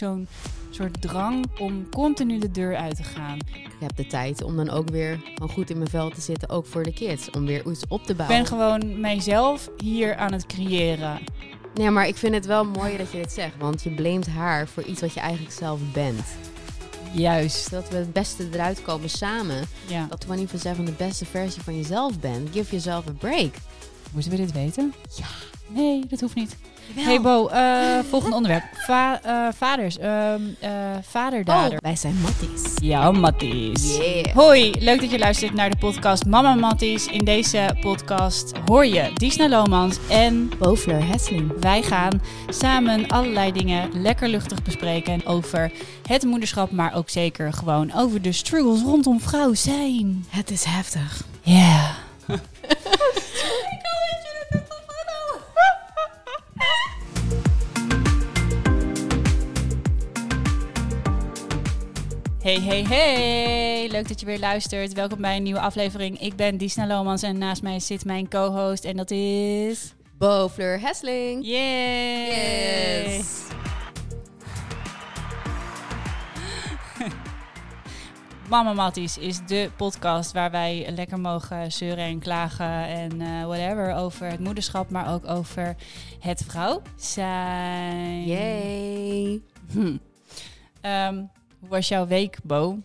zo'n soort drang om continu de deur uit te gaan. Ik heb de tijd om dan ook weer gewoon goed in mijn vel te zitten, ook voor de kids. Om weer iets op te Ik bouwen. ben gewoon mijzelf hier aan het creëren. Nee, maar ik vind het wel mooi dat je dit zegt. Want je blamet haar voor iets wat je eigenlijk zelf bent. Juist. Dat we het beste eruit komen samen. Ja. Dat 24-7 de beste versie van jezelf bent. Give yourself a break. Moeten we dit weten? Ja. Nee, dat hoeft niet. Wel. Hey Bo, eh, volgende onderwerp. Va- eh, vaders. ehm eh vaderdader. Oh, wij zijn matties. Ja, Matties. Yeah. Hoi, leuk dat je luistert naar de podcast Mama Matties. In deze podcast hoor je Disna Lomans en Bofleur Hesseling. wij gaan samen allerlei dingen lekker luchtig bespreken over het moederschap, maar ook zeker gewoon over de struggles rondom vrouw zijn. Het is heftig. Ja. Hey, hey, hey! Leuk dat je weer luistert. Welkom bij een nieuwe aflevering. Ik ben Disna Lomans en naast mij zit mijn co-host en dat is... Hesseling. Yay! Yes. Mama Matties is de podcast waar wij lekker mogen zeuren en klagen en eh, whatever over het moederschap, maar ook over het vrouw zijn. Yay. Hm. Ehm, hoe was jouw week, Bo?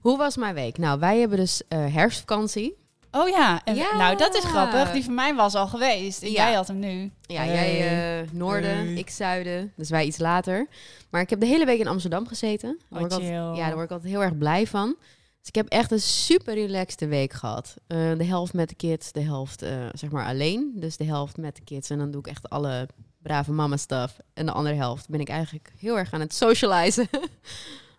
Hoe was mijn week? Nou, wij hebben dus eh, herfstvakantie. Oh ja, en, Ja. nou dat is grappig. Die van mij was al geweest en Ja. jij had hem nu. Ja, Hey. jij eh, noorden, Hey. ik zuiden. Dus wij iets later. Maar ik heb de hele week in Amsterdam gezeten. Daar Oh, word ik altijd, chill. ja, daar word ik altijd heel erg blij van. Dus ik heb echt een super relaxte week gehad. Eh, de helft met de kids, de helft eh, zeg maar alleen. Dus de helft met de kids. En dan doe ik echt alle brave mama stuff. En de andere helft ben ik eigenlijk heel erg aan het socializen.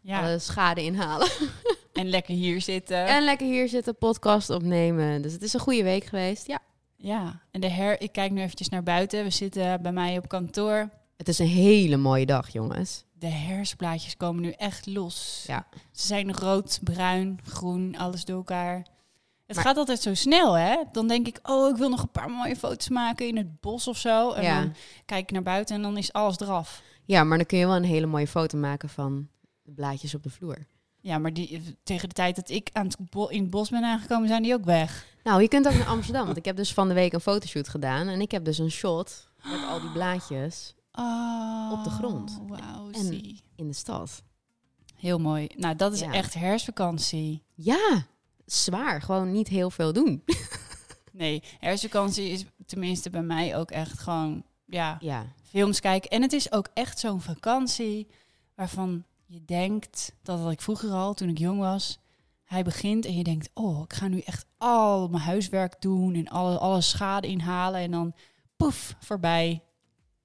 Ja, Alle schade inhalen. en lekker hier zitten. En lekker hier zitten, podcast opnemen. Dus het is een goede week geweest. Ja. Ja, en de her, ik kijk nu eventjes naar buiten. We zitten bij mij op kantoor. Het is een hele mooie dag, jongens. De herfstblaadjes komen nu echt los. Ja. Ze zijn rood, bruin, groen, alles door elkaar. Het Maar- gaat altijd zo snel, hè? Dan denk ik, oh, ik wil nog een paar mooie foto's maken in het bos of zo. En Ja. dan kijk ik naar buiten en dan is alles eraf. Ja, maar dan kun je wel een hele mooie foto maken van de blaadjes op de vloer. Ja, maar die, tegen de tijd dat ik aan het bo- in het bos ben aangekomen, zijn die ook weg. Nou, je kunt ook naar Amsterdam. Want ik heb dus van de week een fotoshoot gedaan. En ik heb dus een shot met al die blaadjes Oh, Op de grond. Wauw, En- zie. in de stad. Heel mooi. Nou, dat is Ja. echt herfstvakantie. Ja, zwaar. Gewoon niet heel veel doen. Nee, herfstvakantie is tenminste bij mij ook echt gewoon, ja, Ja, films kijken. En het is ook echt zo'n vakantie waarvan je denkt, dat had ik vroeger al toen ik jong was. Hij begint en je denkt, oh, ik ga nu echt al mijn huiswerk doen en alle, alle schade inhalen. En dan poef, voorbij.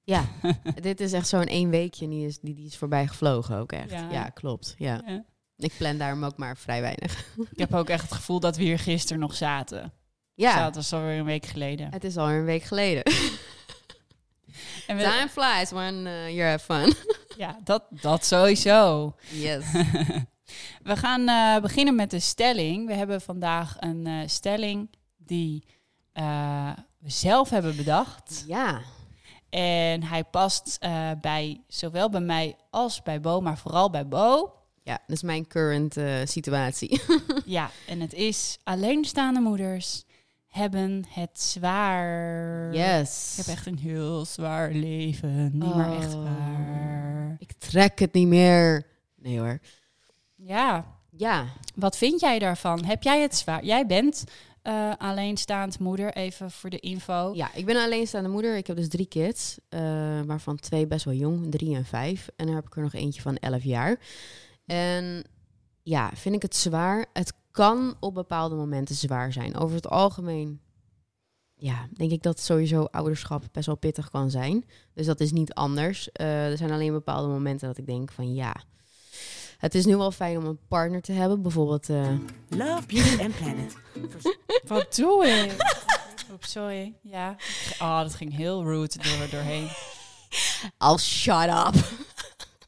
ja. dit is echt zo'n één weekje. Die is, die, die is voorbij gevlogen ook echt. Ja. Ja, klopt. Ja. Ja. Ik plan daarom ook maar vrij weinig. Ik heb ook echt het gevoel dat we hier gisteren nog zaten. Ja. Dat was alweer een week geleden. het is al een week geleden. En we- Time flies when uh, you have fun. ja, dat, dat sowieso. Yes. We gaan eh, beginnen met de stelling. We hebben vandaag een eh, stelling die eh, we zelf hebben bedacht. ja. En hij past bij zowel bij mij als bij Bo, maar vooral bij Bo. Ja, dat is mijn current situatie. ja, en het is alleenstaande moeders hebben het zwaar. Yes. Ik heb echt een heel zwaar leven. Niet maar echt Oh. waar. Ik trek het niet meer. Nee hoor. Ja, Ja, wat vind jij daarvan? Heb jij het zwaar? Jij bent eh, alleenstaand moeder, even voor de info. ja, ik ben een alleenstaande moeder. Ik heb dus drie kids, eh, waarvan twee best wel jong, drie en vijf. En dan heb ik er nog eentje van elf jaar. En ja, vind ik het zwaar? Het kan op bepaalde momenten zwaar zijn. Over het algemeen, ja, denk ik dat sowieso ouderschap best wel pittig kan zijn. Dus dat is niet anders. Eh, er zijn alleen bepaalde momenten dat ik denk van ja, het is nu wel fijn om een partner te hebben. Bijvoorbeeld, eh, Love, Beauty and Planet. Wat doe ik? Oeps, sorry. Ja. Oh, dat ging heel rude door, doorheen. I'll shut up.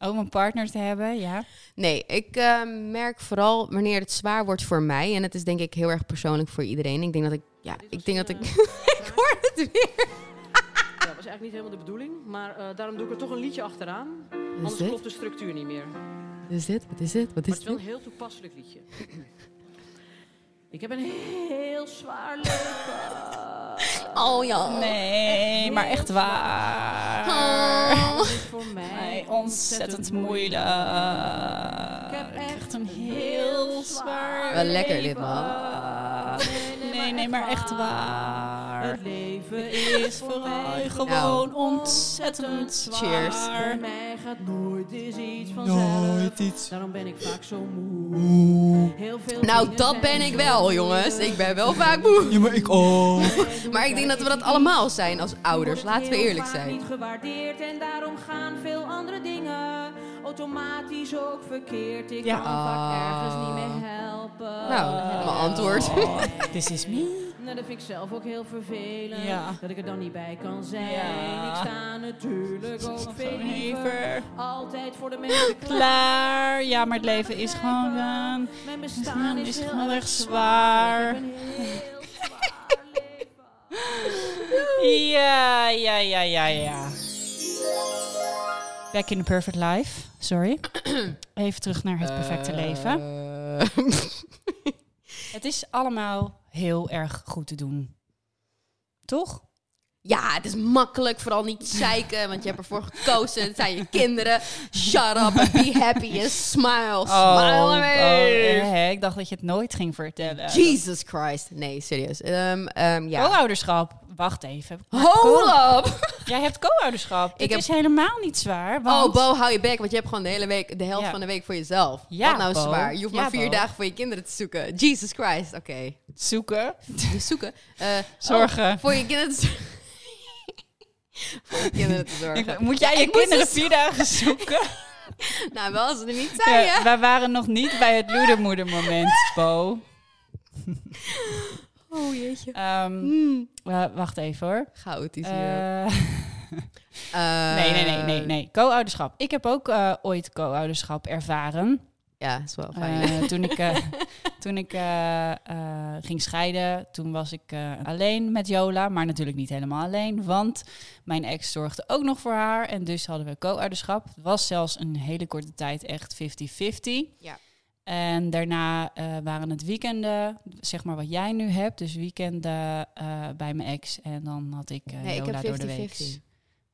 Om een partner te hebben, ja. Nee, ik eh, merk vooral wanneer het zwaar wordt voor mij. En het is denk ik heel erg persoonlijk voor iedereen. Ik denk dat ik, ja, ik denk dat ik... ik hoor het weer. Dat was eigenlijk niet helemaal de bedoeling, maar eh, daarom doe ik er toch een liedje achteraan. Anders dit? klopt de structuur niet meer. Wat is dit? Wat is dit? Wat Maar is het is wel dit? een heel toepasselijk liedje. Ik heb een heel zwaar leven. Oh ja. Nee, maar echt waar. Oh. Het is voor mij Nee, ontzettend moeilijk. Ik heb echt een heel zwaar Wel lekker dit, man. Nee, nee, maar echt waar. Het leven is voor mij gewoon ontzettend zwaar. Cheers. Bij mij gaat nooit eens iets vanzelf. iets. Daarom ben ik vaak zo moe. Heel veel Nou, dat ben ik wel, jongens. Ik ben wel vaak moe. Ja, maar ik ook. Maar ik denk dat we dat allemaal zijn als ouders. Laten we eerlijk zijn. niet gewaardeerd en daarom gaan veel andere dingen automatisch ook verkeerd. Ik Ja. kan vaak ergens niet meer helpen. Nou, mijn antwoord. This is me. Nou, dat vind ik zelf ook heel vervelend. Ja. Dat ik er dan niet bij kan zijn. Ja. Ik sta natuurlijk ook veel liever. Liever. Altijd voor de mensen klaar. Klaar. Ja, maar het leven is gewoon... Mijn bestaan is, is heel gewoon erg echt zwaar. Zwaar leven. Ja, ja, ja, ja, ja. Back in the perfect life. Sorry. Even terug naar het perfecte leven. Eh, Het is allemaal heel erg goed te doen. Toch? Ja, het is makkelijk. Vooral niet zeiken, want je hebt ervoor gekozen. Het zijn je kinderen. Shut up and be happy and smile. Smile oh, away. eh, ik dacht dat je het nooit ging vertellen. Jesus Christ. Nee, serieus. Ehm, ehm, ja. Co-ouderschap. Wacht even. Hold up. Jij hebt co-ouderschap. Ik heb- is helemaal niet zwaar. Oh. Bo, hou je bek, want je hebt gewoon de hele week, de helft Ja. van de week voor jezelf. Ja, Wat nou Bo. zwaar? Je hoeft Ja, maar vier Bo. dagen voor je kinderen te zoeken. Jesus Christ. Oké. Zoeken. Dus zoeken. Eh, Zorgen. oh, voor je kinderen te Voor je kinderen te zorgen. Ik- moet jij je kinderen dus- vier dagen zoeken? Nou, wel als ze er niet zijn, Ja, wij waren nog niet bij het loedermoedermoment, Bo. Oh, jeetje. Hmm. eh, wacht even hoor. Chaotisch hier. Eh, Eh, nee, nee, nee, nee, nee. Co-ouderschap. Ik heb ook eh, ooit co-ouderschap ervaren. Ja, is wel fijn. Eh, toen ik, eh, toen ik eh, ging scheiden, toen was ik alleen met Jola. Maar natuurlijk niet helemaal alleen, want mijn ex zorgde ook nog voor haar. En dus hadden we co-ouderschap. Het was zelfs een hele korte tijd echt 50-50. Ja. En daarna waren het weekenden, zeg maar wat jij nu hebt. Dus weekenden bij mijn ex. En dan had ik nee, ik Jola door de week. 50-50.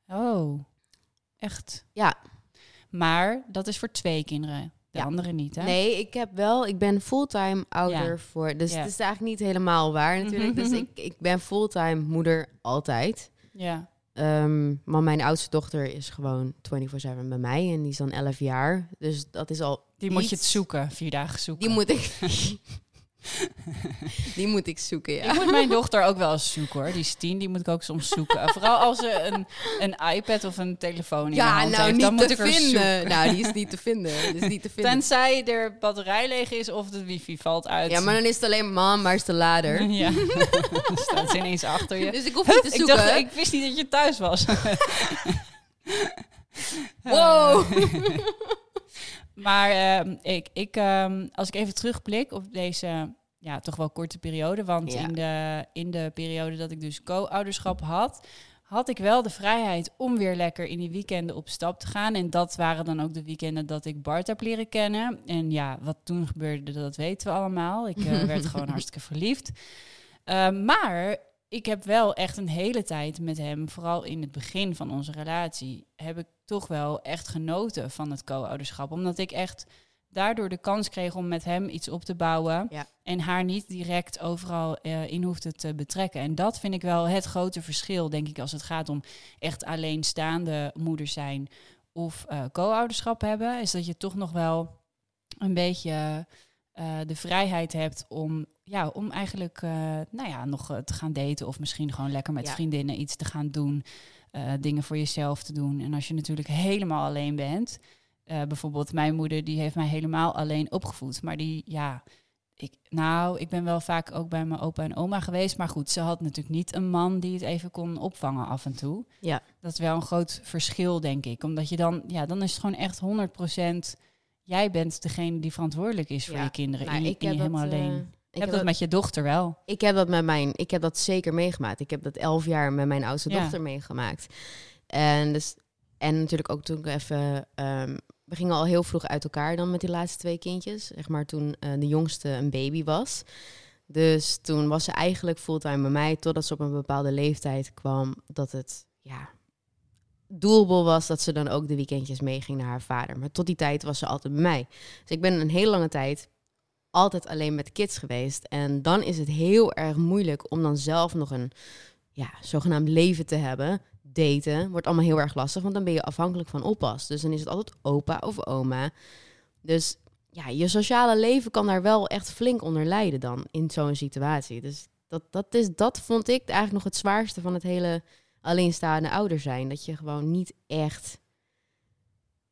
Oh, echt? Ja. Maar dat is voor twee kinderen. De Ja. andere niet, hè? Nee, ik heb wel, ik ben fulltime ouder Ja. voor. Dus Ja. het is eigenlijk niet helemaal waar natuurlijk. Dus ik, ik ben fulltime moeder altijd. Ja. Ehm, maar mijn oudste dochter is gewoon 24-7 bij mij en die is dan 11 jaar. Dus dat is al. Die moet je het zoeken, vier dagen zoeken. Die moet ik. die moet ik zoeken, ja. Ik moet mijn dochter ook wel eens zoeken hoor. Die is tien, die moet ik ook soms zoeken. Vooral als ze een, een iPad of een telefoon in Ja, hand nou heeft, niet dan moet te ik vinden. zoeken. Nou, die is niet te vinden. Die is niet te vinden. Tenzij er batterij leeg is of de wifi valt uit. Ja, maar dan is het alleen mam, waar is de lader? Ja, dan staat ze ineens achter je. Dus ik hoef niet te ik, zoeken. dacht, ik wist niet dat je thuis was. Wow. Maar ehm, ik, ik, ehm, als ik even terugblik op deze ja, toch wel korte periode. Want Ja. in, de, in de periode dat ik dus co-ouderschap had, had ik wel de vrijheid om weer lekker in die weekenden op stap te gaan. En dat waren dan ook de weekenden dat ik Bart heb leren kennen. En ja, wat toen gebeurde, dat weten we allemaal. Ik eh, werd gewoon hartstikke verliefd. Ehm, maar ik heb wel echt een hele tijd met hem, vooral in het begin van onze relatie, heb ik toch wel echt genoten van het co-ouderschap. Omdat ik echt daardoor de kans kreeg om met hem iets op te bouwen. Ja. En haar niet direct overal eh, in hoefde te betrekken. En dat vind ik wel het grote verschil, denk ik, als het gaat om echt alleenstaande moeders zijn of eh, co-ouderschap hebben. Is dat je toch nog wel een beetje eh, de vrijheid hebt om, ja, om eigenlijk nou ja, nog te gaan daten. Of misschien gewoon lekker met Ja. vriendinnen iets te gaan doen. Eh, dingen voor jezelf te doen. En als je natuurlijk helemaal alleen bent. eh, bijvoorbeeld mijn moeder, die heeft mij helemaal alleen opgevoed. Maar die, ja, ik, nou, ik ben wel vaak ook bij mijn opa en oma geweest. Maar goed, ze had natuurlijk niet een man die het even kon opvangen af en toe. Ja. Dat is wel een groot verschil, denk ik. Omdat je dan, ja, dan is het gewoon echt 100% jij bent degene die verantwoordelijk is voor Ja. je kinderen. Nou, en je, ik ben heb helemaal eh, alleen. Ik heb heb dat met je dochter wel. Ik heb dat met mijn, ik heb dat zeker meegemaakt. Ik heb dat elf jaar met mijn oudste Ja. dochter meegemaakt. En dus En natuurlijk ook toen ik even... ehm, we gingen al heel vroeg uit elkaar dan met die laatste twee kindjes. Zeg maar toen eh, de jongste een baby was. Dus toen was ze eigenlijk fulltime bij mij... totdat ze op een bepaalde leeftijd kwam... dat het, ja... doelbel was dat ze dan ook de weekendjes meeging naar haar vader. Maar tot die tijd was ze altijd bij mij. Dus ik ben een hele lange tijd altijd alleen met kids geweest. En dan is het heel erg moeilijk om dan zelf nog een ja, zogenaamd leven te hebben. Daten wordt allemaal heel erg lastig, want dan ben je afhankelijk van oppas. Dus dan is het altijd opa of oma. Dus ja, je sociale leven kan daar wel echt flink onder lijden dan in zo'n situatie. Dus dat, dat, is, dat vond ik eigenlijk nog het zwaarste van het hele alleenstaande ouder zijn. Dat je gewoon niet echt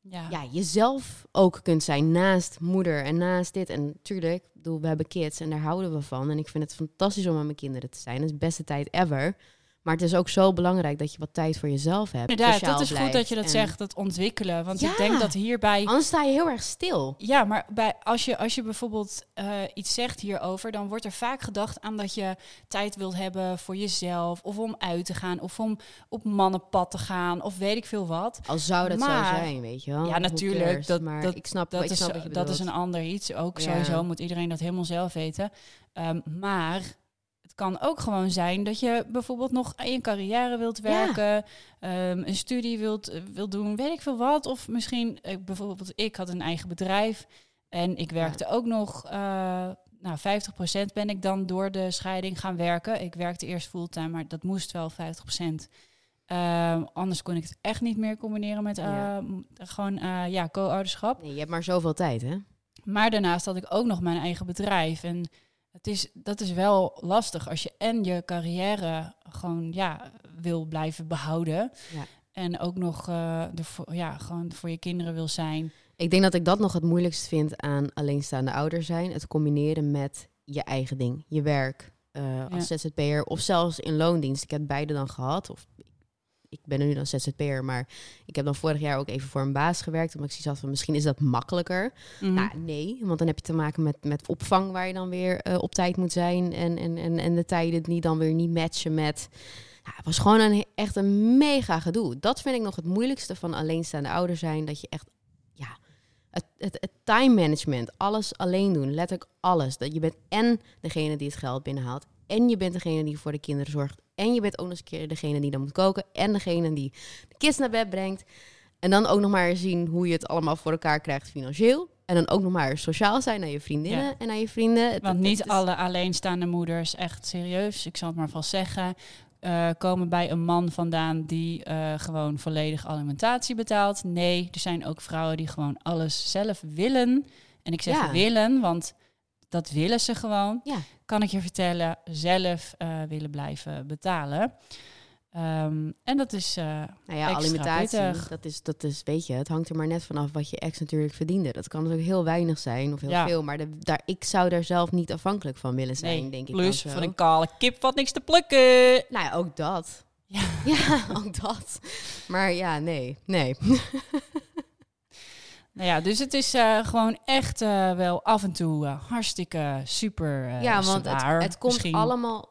Ja. ja, jezelf ook kunt zijn naast moeder en naast dit. En natuurlijk, ik bedoel, we hebben kids en daar houden we van. En ik vind het fantastisch om met mijn kinderen te zijn. Het is de beste tijd ever. Maar het is ook zo belangrijk dat je wat tijd voor jezelf hebt. Sociaal dat is goed dat je dat en- zegt, dat ontwikkelen. Want Ja. ik denk dat hierbij... Anders sta je heel erg stil. Ja, maar bij, als, je, als je bijvoorbeeld eh, iets zegt hierover, dan wordt er vaak gedacht aan dat je tijd wilt hebben voor jezelf, of om uit te gaan, of om op mannenpad te gaan, of weet ik veel wat. Al zou dat Maar- zo zijn, weet je wel. Ja, natuurlijk, cares? dat- maar dat- ik snap, Dat, ik is, snap wat je dat is een ander iets. Ook Ja. sowieso moet iedereen dat helemaal zelf weten. Ehm, maar kan ook gewoon zijn dat je bijvoorbeeld nog aan je carrière wilt werken, ehm, een studie wilt, eh, wilt doen, weet ik veel wat. Of misschien, eh, bijvoorbeeld, ik had een eigen bedrijf en ik werkte ook nog. eh nou, 50% ben ik dan door de scheiding gaan werken. Ik werkte eerst fulltime, maar dat moest wel 50%. Ehm, anders kon ik het echt niet meer combineren met Ja. gewoon ja, co-ouderschap. Nee, je hebt maar zoveel tijd, hè? Maar daarnaast had ik ook nog mijn eigen bedrijf. En het is, dat is wel lastig als je en je carrière gewoon ja, wil blijven behouden. Ja. En ook nog ervoor, ja, gewoon voor je kinderen wil zijn. Ik denk dat ik dat nog het moeilijkst vind aan alleenstaande ouder zijn. Het combineren met je eigen ding, je werk eh, als ZZP'er of zelfs in loondienst. Ik heb beide dan gehad. Of ik ben er nu dan ZZP'er, maar ik heb dan vorig jaar ook even voor een baas gewerkt. Omdat ik zoiets had van misschien is dat makkelijker. Mhm. Nou, nee, want dan heb je te maken met, met opvang waar je dan weer eh, op tijd moet zijn. En, en, en, en de tijden die dan weer niet matchen met. Ja, het was gewoon een, echt een mega gedoe. Dat vind ik nog het moeilijkste van alleenstaande ouder zijn. Dat je echt, ja, het, het, het time management, alles alleen doen, letterlijk alles. Dat je bent en degene die het geld binnenhaalt. En je bent degene die voor de kinderen zorgt. En je bent ook nog eens een keer degene die dan moet koken. En degene die de kids naar bed brengt. En dan ook nog maar zien hoe je het allemaal voor elkaar krijgt financieel. En dan ook nog maar sociaal zijn naar je vriendinnen Ja. en naar je vrienden. Het- Want niet is- alle alleenstaande moeders, echt serieus, ik zal het maar vast zeggen, eh, komen bij een man vandaan die eh, gewoon volledig alimentatie betaalt. Nee, er zijn ook vrouwen die gewoon alles zelf willen. En ik zeg Ja. willen, want dat willen ze gewoon. Ja. Kan ik je vertellen, zelf eh, willen blijven betalen. Ehm, en dat is eh, Nou ja, alimentatie, pittig. dat is, dat is, weet je, het hangt er maar net vanaf wat je ex natuurlijk verdiende. Dat kan natuurlijk heel weinig zijn of heel Ja. veel, maar de, daar, ik zou daar zelf niet afhankelijk van willen zijn, nee, denk ik. plus dan zo. van een kale kip wat niks te plukken. Nou ja, ook dat. Ja. ja, ook dat. Maar ja, nee, nee. Nou ja, dus het is eh, gewoon echt eh, wel af en toe eh, hartstikke super ja, want het, zwaar. het komt Misschien. allemaal...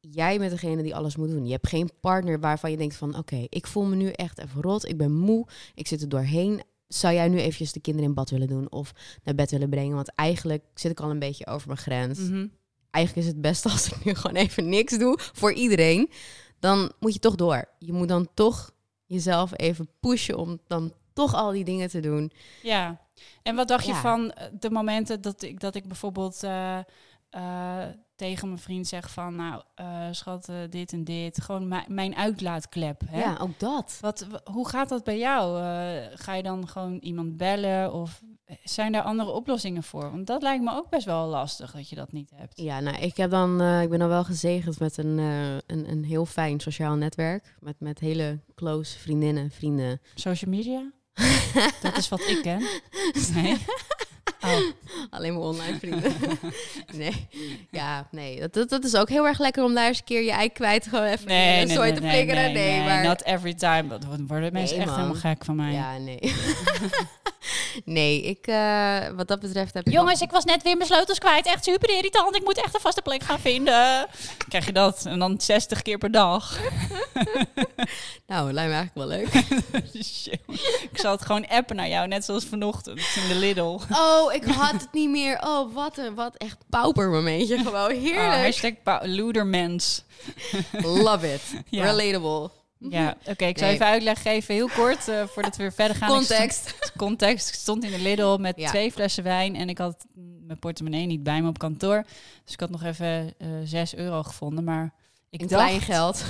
Jij bent degene die alles moet doen. Je hebt geen partner waarvan je denkt van... Oké, ik voel me nu echt even rot. Ik ben moe. Ik zit er doorheen. Zou jij nu eventjes de kinderen in bad willen doen? Of naar bed willen brengen? Want eigenlijk zit ik al een beetje over mijn grens. Mhm. Eigenlijk is het best als ik nu gewoon even niks doe voor iedereen. Dan moet je toch door. Je moet dan toch jezelf even pushen om dan toch al die dingen te doen. Ja, en wat dacht je van eh, de momenten dat ik, dat ik bijvoorbeeld eh, eh, tegen mijn vriend zeg van... Nou, eh, schat, dit en dit. Gewoon mijn- mijn uitlaatklep. Hè? Ja, ook dat. Wat, hoe gaat dat bij jou? Ga je dan gewoon iemand bellen? Of zijn daar andere oplossingen voor? Want dat lijkt me ook best wel lastig dat je dat niet hebt. Ja, nou, ik, heb dan, ik ben dan wel gezegend met een, een, een heel fijn sociaal netwerk. Met, met hele close vriendinnen, vrienden. Social media? dat is wat ik ken. Nee. Oh. Alleen maar online vrienden. nee, ja, nee. Dat, dat, dat is ook heel erg lekker om daar eens een keer je ei kwijt gewoon even Nee, een nee, nee, te flikkeren. nee, Nee, nee, maar... not every time. Dat worden mensen echt man. helemaal gek van mij. Ja, nee. nee, ik, eh, wat dat betreft heb ik... Jongens, ik was net weer mijn sleutels kwijt. Echt super irritant. Ik moet echt een vaste plek gaan vinden. Krijg je dat? En dan 60 keer per dag. Nou, lijkt me eigenlijk wel leuk. Ik zal het gewoon appen naar jou, net zoals vanochtend in de Lidl. Oh, ik had het niet meer. Oh, wat een wat echt pauper momentje. Gewoon Oh, heerlijk. hashtag pa- loedermens. Love it. Ja. Relatable. Ja, oké, ik zal Nee. even uitleg geven, heel kort, eh, voordat we weer verder gaan. Ik Context. stond- context. Ik stond in de Lidl met Ja. twee flessen wijn en ik had mijn portemonnee niet bij me op kantoor. Dus ik had nog even eh 6 euro gevonden, maar ik In dacht, klein geld.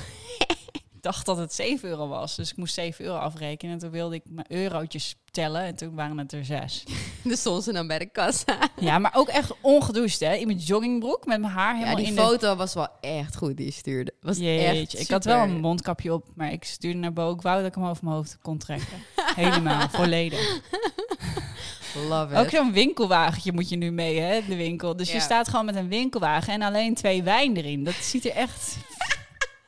Dacht dat het 7 euro was. Dus ik moest 7 euro afrekenen en toen wilde ik mijn eurotjes tellen en toen waren het er 6. Dus stond ze dan bij de kassa. ja, maar ook echt ongedoucht hè, in mijn joggingbroek met mijn haar Ja, helemaal die in foto was wel echt goed die je stuurde. Was. Jeetje, echt ik had wel een mondkapje op, maar ik stuurde naar boven. Ik wou dat ik hem over mijn hoofd kon trekken. Helemaal, volledig. Love Ook zo'n winkelwagentje moet je nu mee, hè, de winkel. Dus je Ja. staat gewoon met een winkelwagen en alleen twee wijn erin. Dat ziet er echt...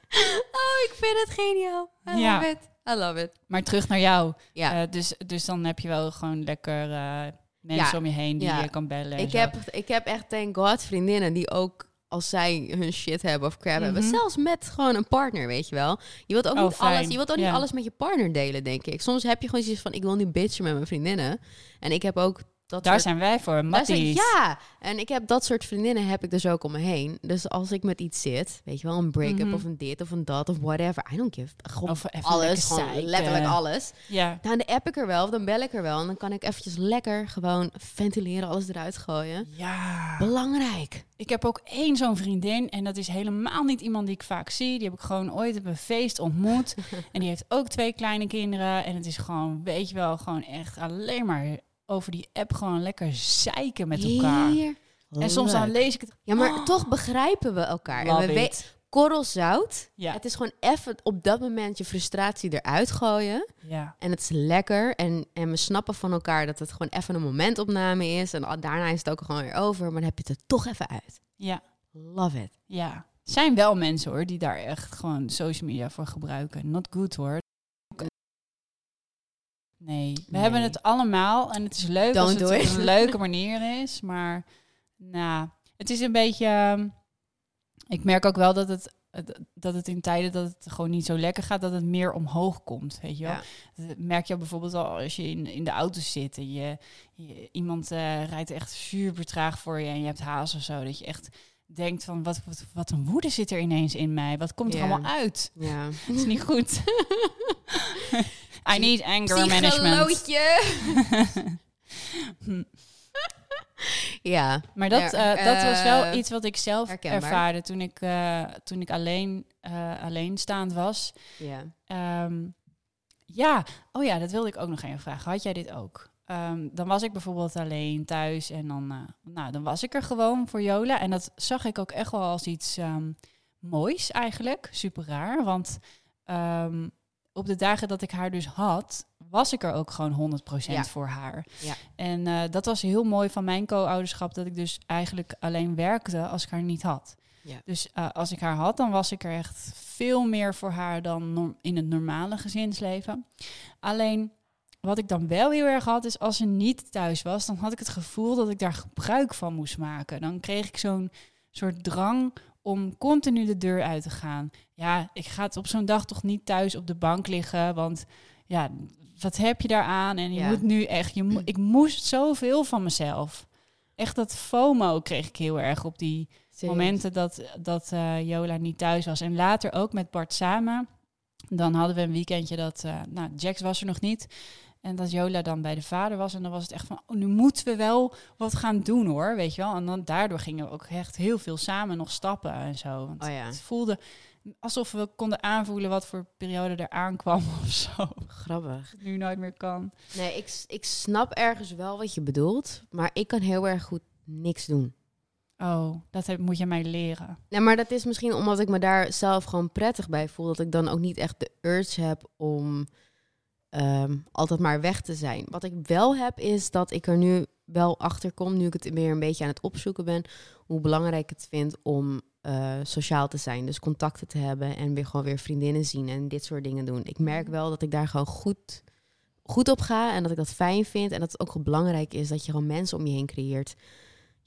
Oh, ik vind het geniaal. I Ja. love it. I love it. Maar terug naar jou. Ja. Eh, dus, dus dan heb je wel gewoon lekker eh, mensen Ja. om je heen die Ja. je kan bellen. en ik, zo. heb, ik heb echt, thank god, vriendinnen die ook als zij hun shit hebben of crap hebben, Mhm. zelfs met gewoon een partner, weet je wel. Je wilt ook Oh, niet fijn. alles, je wilt ook niet alles met je partner delen, denk ik. Soms heb je gewoon zoiets van, ik wil nu bitchen met mijn vriendinnen. En ik heb ook dat Daar soort zijn wij voor, Matties. ja, en ik heb dat soort vriendinnen heb ik dus ook om me heen. Dus als ik met iets zit, weet je wel, een break-up Mhm. of een dit of een dat of whatever, I don't give. Gewoon Of even alles, gewoon letterlijk alles. Ja. Dan app ik er wel of dan bel ik er wel. En dan kan ik eventjes lekker gewoon ventileren, alles eruit gooien. ja. Belangrijk. Ik heb ook één zo'n vriendin en dat is helemaal niet iemand die ik vaak zie. Die heb ik gewoon ooit op een feest ontmoet. en die heeft ook twee kleine kinderen. En het is gewoon, weet je wel, gewoon echt alleen maar over die app gewoon lekker zeiken met elkaar. En soms dan lees ik het. Ja, maar Oh. toch begrijpen we elkaar. En we weten, korrelzout. Ja. Het is gewoon even op dat moment je frustratie eruit gooien. Ja. En het is lekker. En, en we snappen van elkaar dat het gewoon even een momentopname is. En daarna is het ook gewoon weer over. Maar dan heb je het er toch even uit. Ja. Love it. Ja. Er zijn wel mensen hoor die daar echt gewoon social media voor gebruiken. Not good hoor. Nee, we Nee. hebben het allemaal en het is leuk als Don't het do op it. een leuke manier is, maar nou, het is een beetje. ehm, Ik merk ook wel dat het het- dat het in tijden dat het gewoon niet zo lekker gaat, dat het meer omhoog komt, weet je wel. Ja. Dat merk je bijvoorbeeld al als je in, in de auto zit en je, je- iemand eh, rijdt echt super traag voor je en je hebt haast of zo, dat je echt denkt van wat, wat, wat een woede zit er ineens in mij, wat komt er allemaal uit? Ja. Het is niet goed. I need anger management. Ja. Maar dat, Ja, eh, dat was wel eh, iets wat ik zelf herkenbaar. ervaarde toen ik, eh, toen ik alleen, eh, alleenstaand was. Ja. Ehm, ja, oh ja, dat wilde ik ook nog even vragen. Had jij dit ook? Ehm, dan was ik bijvoorbeeld alleen thuis en dan, eh, nou, dan was ik er gewoon voor Jola. En dat zag ik ook echt wel als iets ehm, moois eigenlijk. Super raar, want ehm, op de dagen dat ik haar dus had, was ik er ook gewoon 100% Ja. voor haar. Ja. En eh, dat was heel mooi van mijn co-ouderschap, dat ik dus eigenlijk alleen werkte als ik haar niet had. Ja. Dus eh, als ik haar had, dan was ik er echt veel meer voor haar dan in het normale gezinsleven. Alleen wat ik dan wel heel erg had, is als ze niet thuis was, dan had ik het gevoel dat ik daar gebruik van moest maken. Dan kreeg ik zo'n soort drang om continu de deur uit te gaan. Ja, ik ga het op zo'n dag toch niet thuis op de bank liggen, want ja, wat heb je daaraan? En je Ja. moet nu echt, je mo- ik moest zoveel van mezelf. Echt dat FOMO kreeg ik heel erg op die momenten dat, dat eh, Jola niet thuis was. En later ook met Bart samen. Dan hadden we een weekendje dat, eh, nou, Jax was er nog niet. En dat Jola dan bij de vader was. En dan was het echt van, oh, nu moeten we wel wat gaan doen hoor, weet je wel. En dan daardoor gingen we ook echt heel veel samen nog stappen en zo. Want Oh ja. het voelde alsof we konden aanvoelen wat voor periode er aankwam of zo. Grappig. Nu nooit meer kan. Nee, ik, ik snap ergens wel wat je bedoelt. Maar ik kan heel erg goed niks doen. Oh, dat heb, moet je mij leren. Nee, maar dat is misschien omdat ik me daar zelf gewoon prettig bij voel. Dat ik dan ook niet echt de urge heb om ehm, altijd maar weg te zijn. Wat ik wel heb, is dat ik er nu wel achter kom, nu ik het weer een beetje aan het opzoeken ben, hoe belangrijk het vind om eh, sociaal te zijn. Dus contacten te hebben en weer gewoon weer vriendinnen zien en dit soort dingen doen. Ik merk wel dat ik daar gewoon goed, goed op ga en dat ik dat fijn vind. En dat het ook belangrijk is dat je gewoon mensen om je heen creëert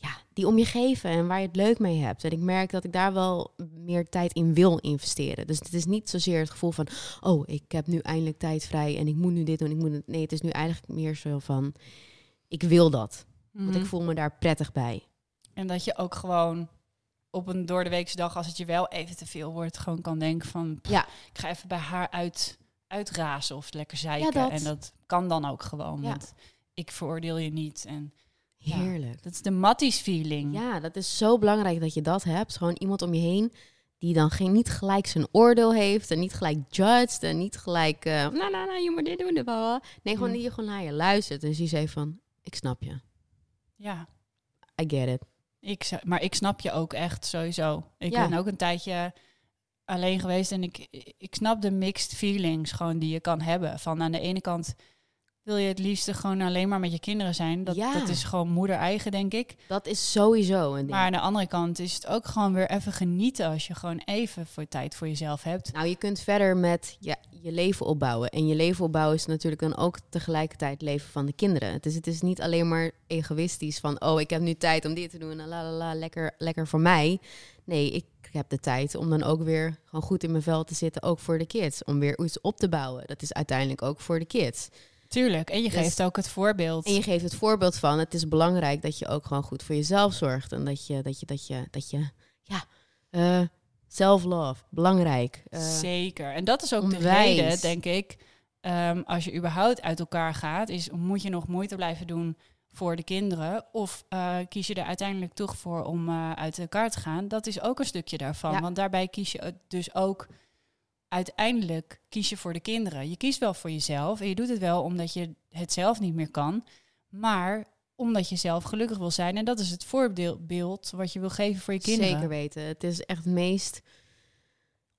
ja, die om je geven en waar je het leuk mee hebt. En ik merk dat ik daar wel meer tijd in wil investeren. Dus het is niet zozeer het gevoel van, oh, ik heb nu eindelijk tijd vrij en ik moet nu dit doen. Ik moet het. Nee, het is nu eigenlijk meer zo van, ik wil dat. Want Mhm. ik voel me daar prettig bij. En dat je ook gewoon op een door de weekse dag, als het je wel even te veel wordt, gewoon kan denken van, pff, Ja. ik ga even bij haar uit, uitrazen of lekker zeiken. Ja, dat. En dat kan dan ook gewoon, Ja. want ik veroordeel je niet. En Ja. Heerlijk. dat is de Matties feeling. Ja, dat is zo belangrijk dat je dat hebt. Gewoon iemand om je heen die dan geen, niet gelijk zijn oordeel heeft en niet gelijk judged en niet gelijk, eh nou, nou, nou, je moet dit doen. bla. Nee, gewoon die je gewoon naar je luistert en die zegt van, ik snap je. ja. I get it. Ik, maar ik snap je ook echt sowieso. Ik Ja. ben ook een tijdje alleen geweest en ik, ik snap de mixed feelings gewoon die je kan hebben. Van aan de ene kant wil je het liefste gewoon alleen maar met je kinderen zijn. Dat, Ja. dat is gewoon moeder eigen, denk ik. Dat is sowieso een ding. Maar aan de andere kant is het ook gewoon weer even genieten als je gewoon even voor tijd voor jezelf hebt. Nou, je kunt verder met ja, je leven opbouwen. En je leven opbouwen is natuurlijk dan ook tegelijkertijd leven van de kinderen. Dus het is niet alleen maar egoïstisch van... oh, ik heb nu tijd om dit te doen en la la la, lekker, lekker voor mij. Nee, ik heb de tijd om dan ook weer gewoon goed in mijn vel te zitten... ook voor de kids, om weer iets op te bouwen. Dat is uiteindelijk ook voor de kids. Tuurlijk. En je Dus- geeft ook het voorbeeld. En je geeft het voorbeeld van... het is belangrijk dat je ook gewoon goed voor jezelf zorgt. En dat je, dat je, dat je, dat je ja... eh, Self-love, belangrijk. Eh, Zeker. En dat is ook de reden, denk ik, ehm, als je überhaupt uit elkaar gaat, is moet je nog moeite blijven doen voor de kinderen? Of eh, kies je er uiteindelijk toch voor om uit elkaar te gaan? Dat is ook een stukje daarvan. Ja. Want daarbij kies je dus ook uiteindelijk kies je voor de kinderen. Je kiest wel voor jezelf en je doet het wel omdat je het zelf niet meer kan, maar omdat je zelf gelukkig wil zijn. En dat is het voorbeeld wat je wil geven voor je kinderen. Zeker weten. Het is echt de meest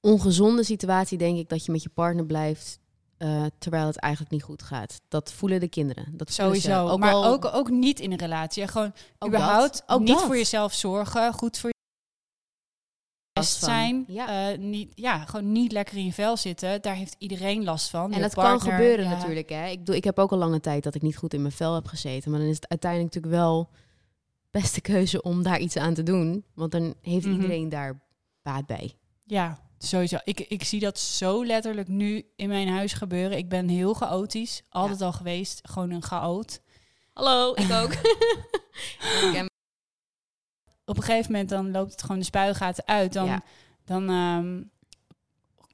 ongezonde situatie, denk ik, dat je met je partner blijft. eh, terwijl het eigenlijk niet goed gaat. Dat voelen de kinderen. Dat. Sowieso. maar al- ook, ook niet in een relatie. Gewoon ook überhaupt dat. Ook niet dat. voor jezelf zorgen, goed voor Last best van. zijn. Ja. eh, niet, ja, gewoon niet lekker in je vel zitten. Daar heeft iedereen last van. En Je dat kan gebeuren ja. natuurlijk. Hè. Ik, bedoel, ik heb ook al lange tijd dat ik niet goed in mijn vel heb gezeten. Maar dan is het uiteindelijk natuurlijk wel beste keuze om daar iets aan te doen. Want dan heeft Mhm. iedereen daar baat bij. Ja, sowieso. Ik, ik zie dat zo letterlijk nu in mijn huis gebeuren. Ik ben heel chaotisch. Altijd al geweest. Gewoon een chaot. Hallo, ik ook. ik Op een gegeven moment dan loopt het gewoon de spuigaten uit. Dan, Ja. dan ehm,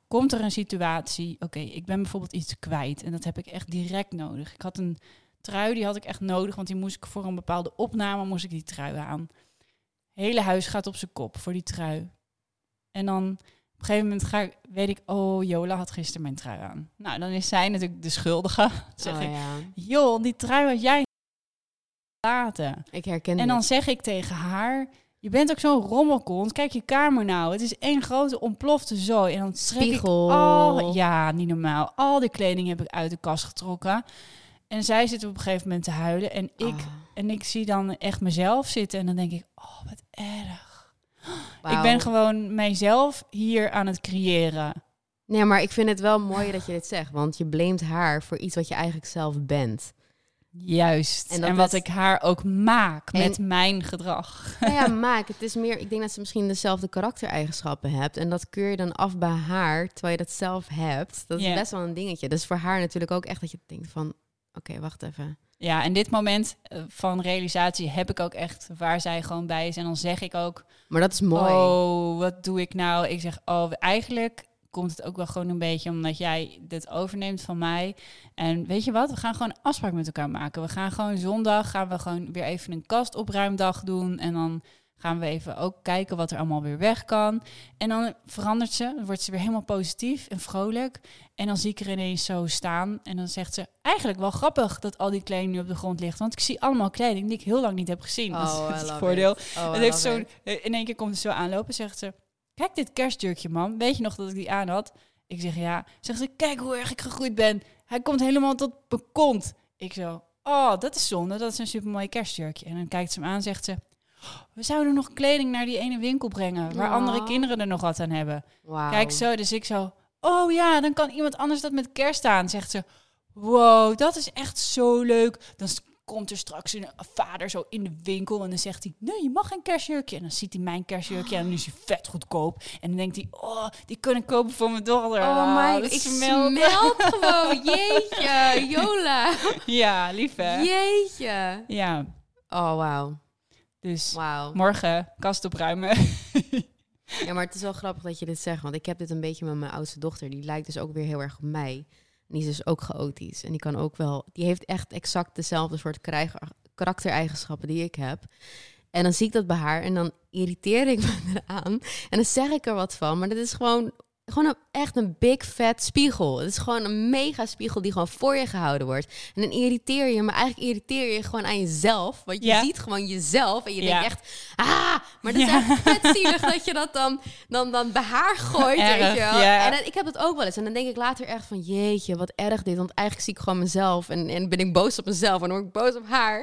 komt er een situatie. Oké, ik ben bijvoorbeeld iets kwijt. En dat heb ik echt direct nodig. Ik had een trui, die had ik echt nodig. Want die moest ik voor een bepaalde opname, moest ik die trui aan. hele huis gaat op zijn kop voor die trui. En dan op een gegeven moment ga ik, weet ik, oh, Jola had gisteren mijn trui aan. Nou, dan is zij natuurlijk de schuldige. Zeg Oh, ik, ja. joh, die trui had jij laten. Ik herken En dan zeg ik tegen haar, je bent ook zo'n rommelkont. Kijk je kamer nou. Het is één grote ontplofte zooi. En dan trek Spiegel. ik al, ja, niet normaal. Al die kleding heb ik uit de kast getrokken. En zij zit op een gegeven moment te huilen. En ik, Ah, en ik zie dan echt mezelf zitten. En dan denk ik, oh, wat erg. Ik ben gewoon mijzelf hier aan het creëren. Nee, maar ik vind het wel mooi dat je dit zegt. Want je blamet haar voor iets wat je eigenlijk zelf bent. Juist. En wat ik haar ook maak En- met mijn gedrag. Nou ja, maak. Het is meer, ik denk dat ze misschien dezelfde karaktereigenschappen hebt. En dat keur je dan af bij haar, terwijl je dat zelf hebt. Dat is best wel een dingetje. Dus voor haar natuurlijk ook echt dat je denkt van... Oké, wacht even. Ja, en dit moment eh, van realisatie heb ik ook echt waar zij gewoon bij is. En dan zeg ik ook, Maar dat is mooi. oh, wat doe ik nou? Ik zeg, oh, eigenlijk komt het ook wel gewoon een beetje omdat jij dit overneemt van mij. En weet je wat? We gaan gewoon een afspraak met elkaar maken. We gaan gewoon zondag, gaan we gewoon weer even een kastopruimdag doen. En dan gaan we even ook kijken wat er allemaal weer weg kan. En dan verandert ze, dan wordt ze weer helemaal positief en vrolijk. En dan zie ik er ineens zo staan. En dan zegt ze, eigenlijk wel grappig dat al die kleding nu op de grond ligt. Want ik zie allemaal kleding die ik heel lang niet heb gezien. dat is Oh, het voordeel. Oh, Het heeft zo, it. in één keer komt ze zo aanlopen, zegt ze... Kijk dit kerstjurkje, man. Weet je nog dat ik die aan had? Ik zeg ja. Zegt ze, kijk hoe erg ik gegroeid ben. Hij komt helemaal tot mijn kont. Ik zo, oh, dat is zonde. Dat is een supermooi kerstjurkje. En dan kijkt ze hem aan zegt ze... We zouden nog kleding naar die ene winkel brengen... waar andere kinderen er nog wat aan hebben. Kijk zo, dus ik zo... Oh ja, dan kan iemand anders dat met kerst aan. Zegt ze, wow, dat is echt zo leuk. Dan komt er straks een vader zo in de winkel en dan zegt hij, nee, je mag geen kerstjurkje. En dan ziet hij mijn kerstjurkje en dan is hij vet goedkoop. En dan denkt hij, oh, die ik kopen voor mijn dochter. Oh Ah, my, ik smelt. smelt gewoon. Jeetje, Jola. Ja, lief hè? Jeetje. Ja, Oh, wauw. dus Wauw. morgen kast opruimen. Ja, maar het is wel grappig dat je dit zegt. Want ik heb dit een beetje met mijn oudste dochter. Die lijkt dus ook weer heel erg op mij. En die is dus ook chaotisch. En die kan ook wel... Die heeft echt exact dezelfde soort karaktereigenschappen die ik heb. En dan zie ik dat bij haar en dan irriteer ik me eraan. En dan zeg ik er wat van. Maar dat is gewoon, gewoon een, echt een big fat spiegel. Het is gewoon een mega spiegel die gewoon voor je gehouden wordt. En dan irriteer je, maar eigenlijk irriteer je gewoon aan jezelf. Want je Ja. ziet gewoon jezelf en je Ja. denkt echt... Ah, maar dat is Ja. echt vet zielig dat je dat dan, dan, dan bij haar gooit, Erg, weet je wel. En dan- ik heb het ook wel eens. En dan denk ik later echt van, jeetje, wat erg dit. Want eigenlijk zie ik gewoon mezelf. En, en ben ik boos op mezelf. En dan word ik boos op haar.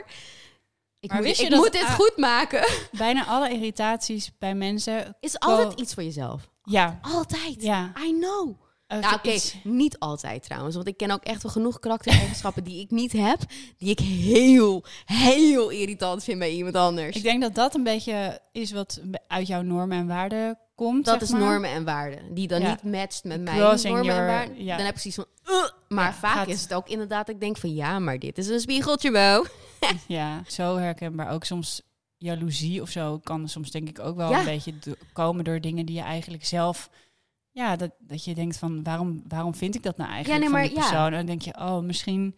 Ik, Maar moet, wist je ik dat- moet dit goed maken. Bijna alle irritaties bij mensen, Is altijd iets voor jezelf. Ja, Altijd. ja. I know. Nou, oké, niet altijd trouwens. Want ik ken ook echt wel genoeg karaktereigenschappen die ik niet heb. Die ik heel, heel irritant vind bij iemand anders. Ik denk dat dat een beetje is wat uit jouw normen en waarden komt. dat zeg is maar. normen en waarden. Die dan Ja. niet matcht met mijn Crossing normen en waarden. ja. Dan heb ik zoiets van... Maar Ja, vaak gaat- is het ook inderdaad... Ik denk van ja, maar dit is een spiegeltje, Bo. Ja, zo herkenbaar. Ook soms jaloezie of zo kan soms denk ik ook wel Ja. een beetje do- komen door dingen die je eigenlijk zelf... Ja, dat, dat je denkt van waarom, waarom vind ik dat nou eigenlijk nee, van maar die ja. persoon? En dan denk je, oh, misschien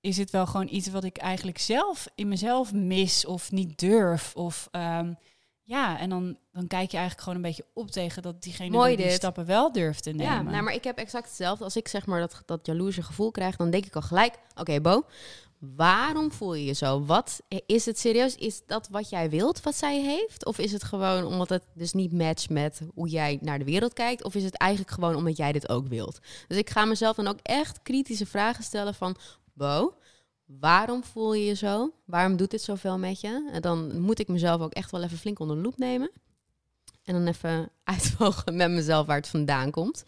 is het wel gewoon iets wat ik eigenlijk zelf in mezelf mis of niet durf. Of ehm, ja, en dan, dan kijk je eigenlijk gewoon een beetje op tegen dat diegene Mooi die, die dit. stappen wel durft te nemen. Ja, nou, maar ik heb exact hetzelfde. Als ik zeg maar dat, dat jaloerse gevoel krijg, dan denk ik al gelijk... Oké, Bo, waarom voel je je zo? Wat, is het serieus? Is dat wat jij wilt, wat zij heeft? Of is het gewoon omdat het dus niet matcht met hoe jij naar de wereld kijkt? Of is het eigenlijk gewoon omdat jij dit ook wilt? Dus ik ga mezelf dan ook echt kritische vragen stellen van... Bo, waarom voel je je zo? Waarom doet dit zoveel met je? En dan moet ik mezelf ook echt wel even flink onder de loep nemen. En dan even uitvogelen met mezelf waar het vandaan komt.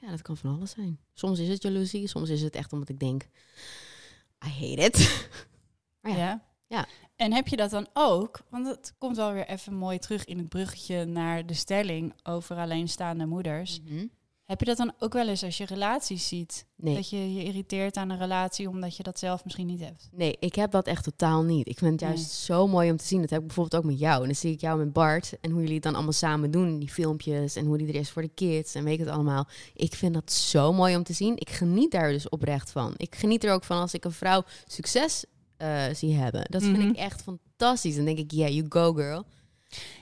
Ja, dat kan van alles zijn. Soms is het jaloezie, soms is het echt omdat ik denk... I hate it. Maar ja. Ja. Ja. En heb je dat dan ook? Want het komt wel weer even mooi terug in het bruggetje naar de stelling over alleenstaande moeders. Mhm. Heb je dat dan ook wel eens als je relaties ziet? Nee. Dat je je irriteert aan een relatie omdat je dat zelf misschien niet hebt? Nee, ik heb dat echt totaal niet. Ik vind het juist zo mooi om te zien. Dat heb ik bijvoorbeeld ook met jou. En dan zie ik jou met Bart en hoe jullie het dan allemaal samen doen. Die filmpjes en hoe die er is voor de kids en weet ik het allemaal. Ik vind dat zo mooi om te zien. Ik geniet daar dus oprecht van. Ik geniet er ook van als ik een vrouw succes eh, zie hebben. Dat Mhm. vind ik echt fantastisch. Dan denk ik, yeah, you go girl.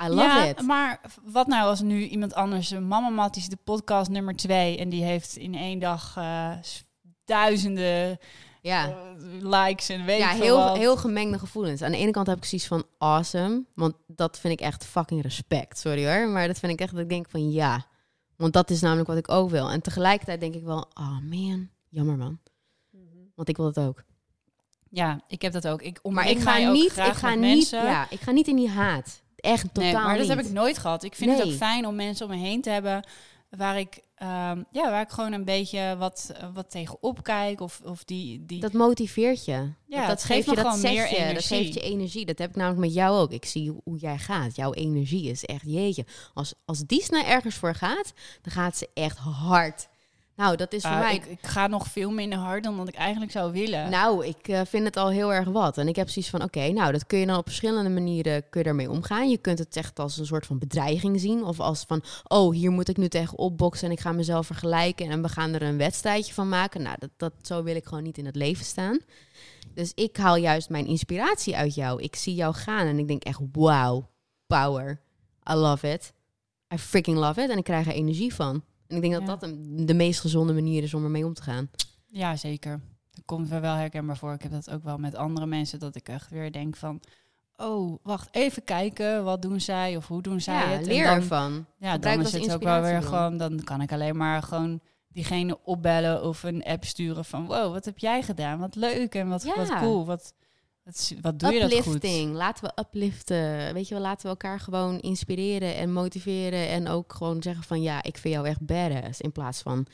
I love ja, it. maar wat nou als nu iemand anders, Mama Mat is de podcast nummer twee en die heeft in één dag eh, duizenden Ja. eh, likes en weet ja, heel, wat. heel gemengde gevoelens. Aan de ene kant heb ik zoiets van awesome. Want dat vind ik echt fucking respect. Sorry hoor. Maar dat vind ik echt dat ik denk van ja. Want dat is namelijk wat ik ook wil. En tegelijkertijd denk ik wel, oh man, jammer man. Want ik wil dat ook. Ja, ik heb dat ook. Ik Maar ik ga niet, ik ga niet, ja, ik ga niet in die haat. Echt totaal nee, maar dat niet. heb ik nooit gehad. Ik vind het ook fijn om mensen om me heen te hebben waar ik, ehm, ja, waar ik gewoon een beetje wat, wat tegenop kijk. Of, of die, die Dat motiveert je. Ja, dat, geeft geeft je, me dat meer je, dat energie. geeft je energie. Dat heb ik namelijk met jou ook. Ik zie hoe jij gaat. Jouw energie is echt, jeetje. Als, als Disney ergens voor gaat, dan gaat ze echt hard. Nou, dat is voor Ah, mij... ik, ik ga nog veel minder hard dan dat ik eigenlijk zou willen. Nou, ik eh, vind het al heel erg wat. En ik heb zoiets van, oké, nou, dat kun je dan op verschillende manieren kun je daarmee omgaan. Je kunt het echt als een soort van bedreiging zien. Of als van, oh, hier moet ik nu tegen opboksen en ik ga mezelf vergelijken. En we gaan er een wedstrijdje van maken. Nou, dat, dat, zo wil ik gewoon niet in het leven staan. Dus ik haal juist mijn inspiratie uit jou. Ik zie jou gaan en ik denk echt, wow, power. I love it. I freaking love it. En ik krijg er energie van. En ik denk dat Ja. dat de meest gezonde manier is om ermee om te gaan. Ja, zeker. Dat komt me wel herkenbaar voor. Ik heb dat ook wel met andere mensen, dat ik echt weer denk van... Oh, wacht, even kijken. Wat doen zij of hoe doen zij Ja, het? En leer dan- ervan. Ja, Gebruik dan is het ook wel weer gewoon... Dan kan ik alleen maar gewoon diegene opbellen of een app sturen van... Wow, wat heb jij gedaan? Wat leuk en wat, Ja. wat cool. Wat, wat, doe je dat goed? Uplifting. Laten we upliften. Weet je wel, laten we elkaar gewoon inspireren en motiveren. En ook gewoon zeggen van ja, ik vind jou echt badass. In plaats van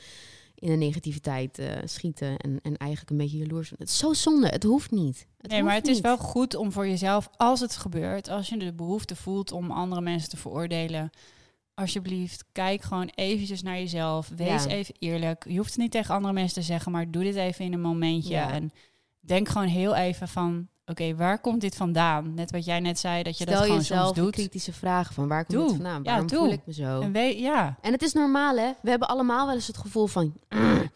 in de negativiteit eh, schieten en, en eigenlijk een beetje jaloers. Het is zo zonde. Het hoeft niet. Het nee, maar het is wel goed om voor jezelf, als het gebeurt, als je de behoefte voelt om andere mensen te veroordelen, alsjeblieft, kijk gewoon eventjes naar jezelf. Wees Ja. even eerlijk. Je hoeft het niet tegen andere mensen te zeggen, maar doe dit even in een momentje. Ja. En denk gewoon heel even van, oké, waar komt dit vandaan? Net wat jij net zei, dat je Stel dat gewoon jezelf soms doet. kritische vragen van waar komt Doe. het vandaan? Ja, Waarom doe. voel ik me zo? En ja, En het is normaal, hè? We hebben allemaal wel eens het gevoel van.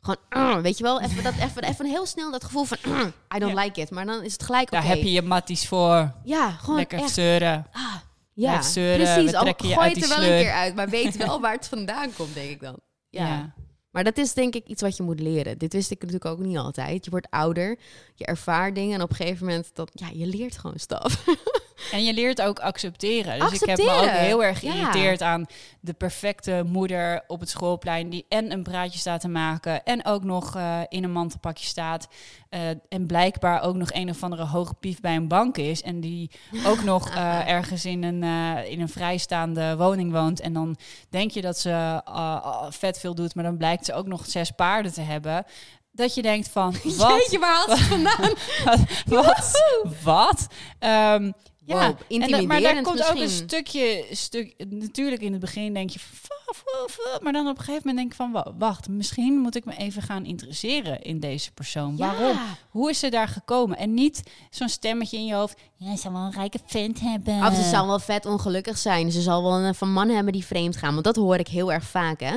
Gewoon, weet je wel? Even, dat, even, even heel snel dat gevoel van. "Mm, I don't Ja. like it. Maar dan is het gelijk oké. daar heb je je matties voor. Ja, gewoon Lekker echt. zeuren. Ah, ja, zeuren, precies. we Al je gooi uit het er wel een keer uit, maar weet wel waar het vandaan komt, denk ik dan. Ja. ja. Maar dat is denk ik iets wat je moet leren. Dit wist ik natuurlijk ook niet altijd. Je wordt ouder, je ervaart dingen en op een gegeven moment dat ja, je leert gewoon staf. En je leert ook accepteren. Dus ik heb me ook heel erg ja. geïrriteerd aan de perfecte moeder op het schoolplein... die en een praatje staat te maken en ook nog eh, in een mantelpakje staat... eh, en blijkbaar ook nog een of andere hoge pief bij een bank is... en die ook nog eh, ergens in een, in een vrijstaande woning woont... en dan denk je dat ze vet veel doet... maar dan blijkt ze ook nog zes paarden te hebben... Dat je denkt van, wat? Jeetje, waar haalt ze vandaan? wat? Wat? Ehm, ja, Wow, en da- maar daar komt ook een stukje, stuk, natuurlijk in het begin denk je, "Fa, fa," maar dan op een gegeven moment denk je van, wa- wacht, misschien moet ik me even gaan interesseren in deze persoon. Waarom? Ja. Hoe is ze daar gekomen? En niet zo'n stemmetje in je hoofd, ja, ze zal wel een rijke vent hebben. Of ze zal wel vet ongelukkig zijn. Ze zal wel een van man hebben die vreemd gaan. Want dat hoor ik heel erg vaak, hè.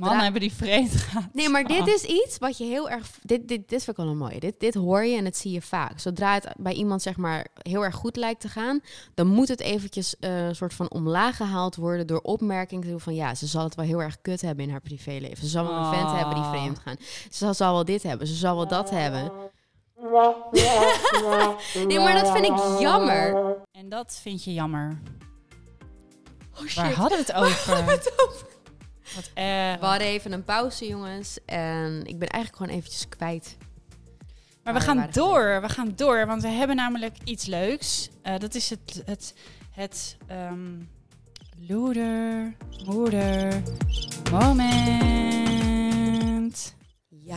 Mannen hebben die vreemd gaan. Nee, maar dit is iets wat je heel erg... Dit, dit, dit vind ik wel een mooie. Dit, dit hoor je en dat zie je vaak. Zodra het bij iemand zeg maar heel erg goed lijkt te gaan... dan moet het eventjes een soort van omlaag gehaald worden... door opmerking te doen van... ja, ze zal het wel heel erg kut hebben in haar privéleven. Ze zal wel een vent hebben die Ah. vreemd gaan. Ze zal, zal wel dit hebben. Ze zal wel dat hebben. Nee, maar dat vind ik jammer. En dat vind je jammer. Oh shit. Waar hadden we het over? Waar hadden we het over? Wat erg. We hadden even een pauze, jongens. En ik ben eigenlijk gewoon eventjes kwijt. Maar we gaan door, we gaan door, want we hebben namelijk iets leuks. Eh, dat is het, het, het ehm, loeder, moeder, moment. Ja.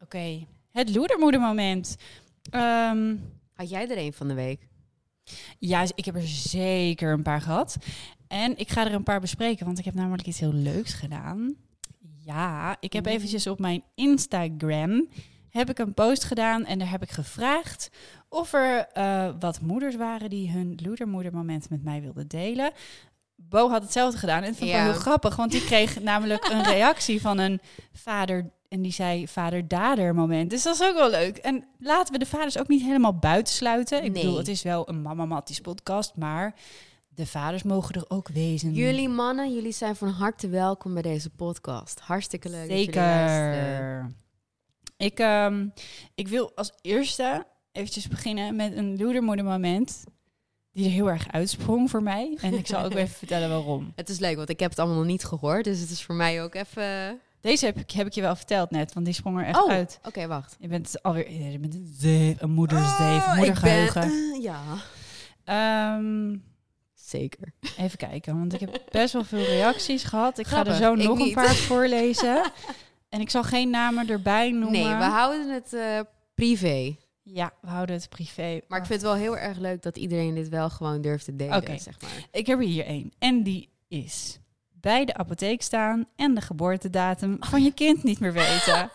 Oké, het loedermoeder moment. Ehm, Had jij er een van de week? ja, ik heb er zeker een paar gehad. En ik ga er een paar bespreken, want ik heb namelijk iets heel leuks gedaan. Ja, ik heb Oeh. eventjes op mijn Instagram heb ik een post gedaan en daar heb ik gevraagd of er eh, wat moeders waren die hun loedermoedermoment met mij wilden delen. Bo had hetzelfde gedaan en dat vond ik Ja. wel heel grappig, want die kreeg namelijk een reactie van een vader en die zei vader-dader moment. Dus dat is ook wel leuk. En laten we de vaders ook niet helemaal buitensluiten. Ik Nee. bedoel, het is wel een Mama Matties podcast, maar de vaders mogen er ook wezen. Jullie mannen, jullie zijn van harte welkom bij deze podcast. Hartstikke leuk dat jullie luisteren. Zeker. Ik, ehm, ik wil als eerste eventjes beginnen met een loedermoedermoment die er heel erg uitsprong voor mij. En ik zal ook even vertellen waarom. Het is leuk, want ik heb het allemaal nog niet gehoord. Dus het is voor mij ook even... Deze heb ik, heb ik je wel verteld net, want die sprong er echt oh, uit. oké, wacht. Je bent alweer je bent een, zeef, een moedersdeef, Oh, ik moedergeheugen. ben- eh, ja, Ehm, zeker. even kijken, want ik heb best wel veel reacties gehad. Ik ga er zo nog een paar voorlezen. En ik zal geen namen erbij noemen. Nee, we houden het eh, privé. Ja, we houden het privé. Maar ik vind het wel heel erg leuk dat iedereen dit wel gewoon durft te delen, zeg maar. Ik heb er hier één. En die is bij de apotheek staan en de geboortedatum van je kind niet meer weten.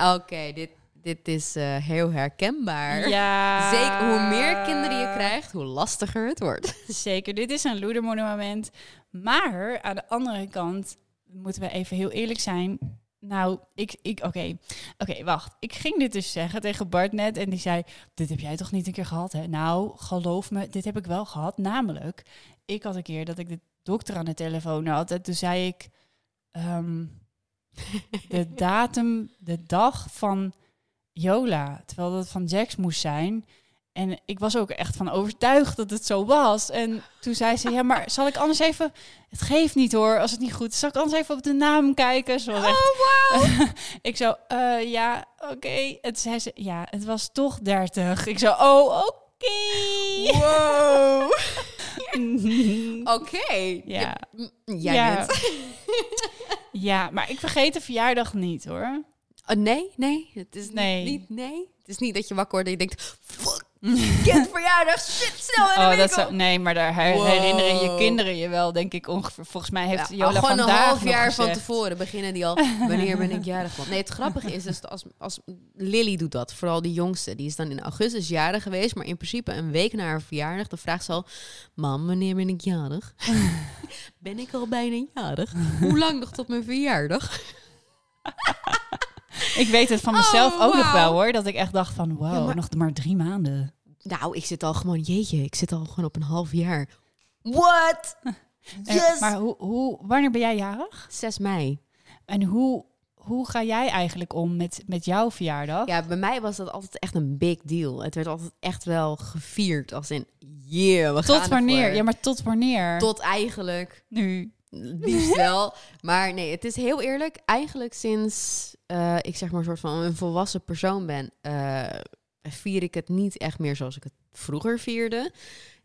Oké, dit, dit is eh, heel herkenbaar. Ja. Zeker, hoe meer kinderen je krijgt, hoe lastiger het wordt. Zeker, dit is een loedermoedermoment. Maar aan de andere kant moeten we even heel eerlijk zijn. Nou, ik, ik oké, oké, wacht. Ik ging dit dus zeggen tegen Bart net en die zei, dit heb jij toch niet een keer gehad, hè? Nou, geloof me, dit heb ik wel gehad. Namelijk, ik had een keer dat ik de dokter aan de telefoon had en toen zei ik, ehm, de datum, de dag van Jola, terwijl dat van Jax moest zijn. En ik was ook echt van overtuigd dat het zo was. En toen zei ze, ja, maar zal ik anders even... Het geeft niet hoor, als het niet goed is. Zal ik anders even op de naam kijken? Ze was echt... wow! ik zo, eh, ja, oké. Het zei ze, ja, het was toch 30. Ik zo, oh, oké. Wow! Oké. Ja. Ja. ja, maar ik vergeet de verjaardag niet hoor. Oh, nee, nee. Het is Nee. Niet, niet, nee. Het is niet dat je wakker wordt en je denkt... Fuck, kind verjaardag, shit, snel in de Oh, winkel. dat zou, nee, maar daar her- Wow. herinneren je kinderen je wel, denk ik ongeveer. Volgens mij heeft Ja, Jola al gewoon een half jaar van tevoren beginnen die al. Wanneer ben ik jarig? Nee, het grappige is dus als, als Lily doet dat, vooral die jongste, die is dan in augustus jarig geweest, maar in principe een week na haar verjaardag, dan vraagt ze al: Mam, wanneer ben ik jarig? ben ik al bijna jarig? Hoe lang nog tot mijn verjaardag? Ik weet het van mezelf Oh, ook nog wel hoor, dat ik echt dacht van wow, Ja, maar- nog maar drie maanden. Nou, ik zit al gewoon, jeetje, ik zit al gewoon op een half jaar. What? En- Yes! maar hoe, hoe, wanneer ben jij jarig? 6 mei. En hoe, hoe ga jij eigenlijk om met, met jouw verjaardag? Ja, bij mij was dat altijd echt een big deal. Het werd altijd echt wel gevierd als in, yeah, we gaan tot wanneer? ervoor. Ja, maar tot wanneer? Tot eigenlijk nu. Liefst wel. Maar nee, het is heel eerlijk. Eigenlijk sinds eh, ik zeg maar een soort van een volwassen persoon ben, eh, vier ik het niet echt meer zoals ik het vroeger vierde.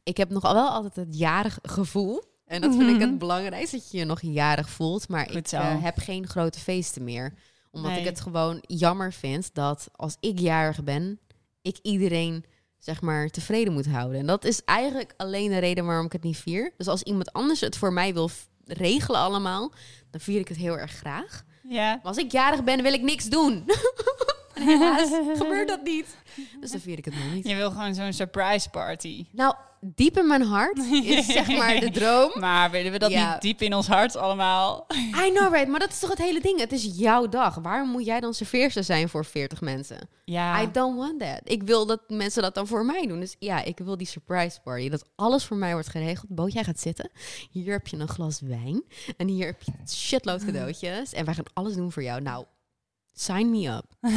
Ik heb nog wel altijd het jarig gevoel. En dat vind ik Mhm. het belangrijkste, dat je je nog jarig voelt. Maar ik eh, heb geen grote feesten meer. Omdat Nee. ik het gewoon jammer vind dat als ik jarig ben, ik iedereen zeg maar tevreden moet houden. En dat is eigenlijk alleen de reden waarom ik het niet vier. Dus als iemand anders het voor mij wil regelen allemaal, dan vier ik het heel erg graag. Ja. Maar als ik jarig ben, wil ik niks doen. helaas gebeurt dat niet. Dus dan vier ik het nog niet. Je wil gewoon zo'n surprise party. Nou, diep in mijn hart is zeg maar de droom. Maar willen we dat Ja. niet diep in ons hart allemaal? I know, right? Maar dat is toch het hele ding? Het is jouw dag. Waarom moet jij dan serveerster zijn voor 40 mensen? Ja. I don't want that. Ik wil dat mensen dat dan voor mij doen. Dus ja, ik wil die surprise party. Dat alles voor mij wordt geregeld. Boot, jij gaat zitten. Hier heb je een glas wijn. En hier heb je shitload cadeautjes. En wij gaan alles doen voor jou. Nou, sign me up.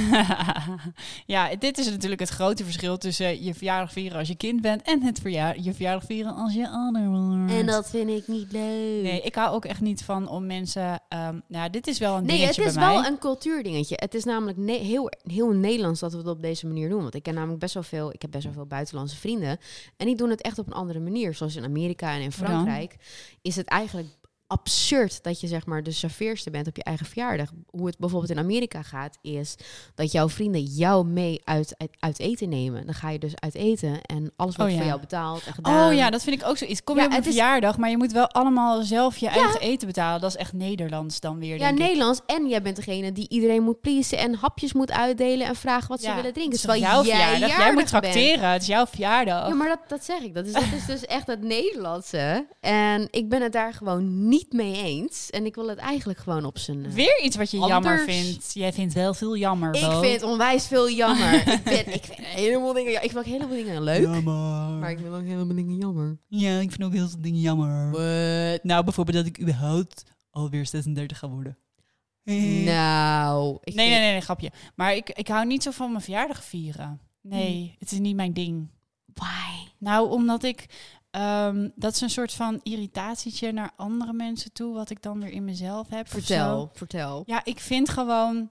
ja, dit is natuurlijk het grote verschil tussen je verjaardag vieren als je kind bent en het verjaar je verjaardag vieren als je ouder wordt. En dat vind ik niet leuk. Nee, ik hou ook echt niet van om mensen. ehm nou, dit is wel een Nee, het dingetje is bij mij. wel een cultuurdingetje. Het is namelijk ne- heel, heel Nederlands dat we het op deze manier doen. Want ik ken namelijk best wel veel, ik heb best wel veel buitenlandse vrienden. En die doen het echt op een andere manier. Zoals in Amerika en in dan? Frankrijk is het eigenlijk absurd dat je zeg maar de serveerster bent op je eigen verjaardag. Hoe het bijvoorbeeld in Amerika gaat, is dat jouw vrienden jou mee uit, uit, uit eten nemen. Dan ga je dus uit eten en alles wordt Oh, ja. voor jou betaald en gedaan. Oh ja, dat vind ik ook zoiets. Kom Ja, je op een verjaardag, maar je moet wel allemaal zelf je eigen eten betalen. Dat is echt Nederlands dan weer, Ja, ik. Nederlands. En jij bent degene die iedereen moet pleasen en hapjes moet uitdelen en vragen wat ze willen drinken. het is toch Terwijl jouw jij verjaardag. Jij moet bent. tracteren. Het is jouw verjaardag. Ja, maar dat, dat zeg ik. Dat is, dat is dus echt het Nederlandse. En ik ben het daar gewoon niet mee eens. En ik wil het eigenlijk gewoon op zijn... eh, Weer iets wat je jammer vindt. Jij vindt wel veel jammer, ik Bo. vind onwijs veel jammer. ik, vind, ik vind helemaal dingen... Ja, ik vind ook helemaal dingen leuk. Jammer. Maar ik vind ook helemaal dingen jammer. Ja, ik vind ook heel veel dingen jammer. What? Nou, bijvoorbeeld dat ik überhaupt alweer 36 ga worden. Nou... Ik Nee, vind- nee, nee, nee, grapje. Maar ik, ik hou niet zo van mijn verjaardag vieren. Nee, het is niet mijn ding. Why? Nou, omdat ik... ehm, dat is een soort van irritatietje naar andere mensen toe... wat ik dan weer in mezelf heb. Vertel, vertel. Ja, ik vind gewoon...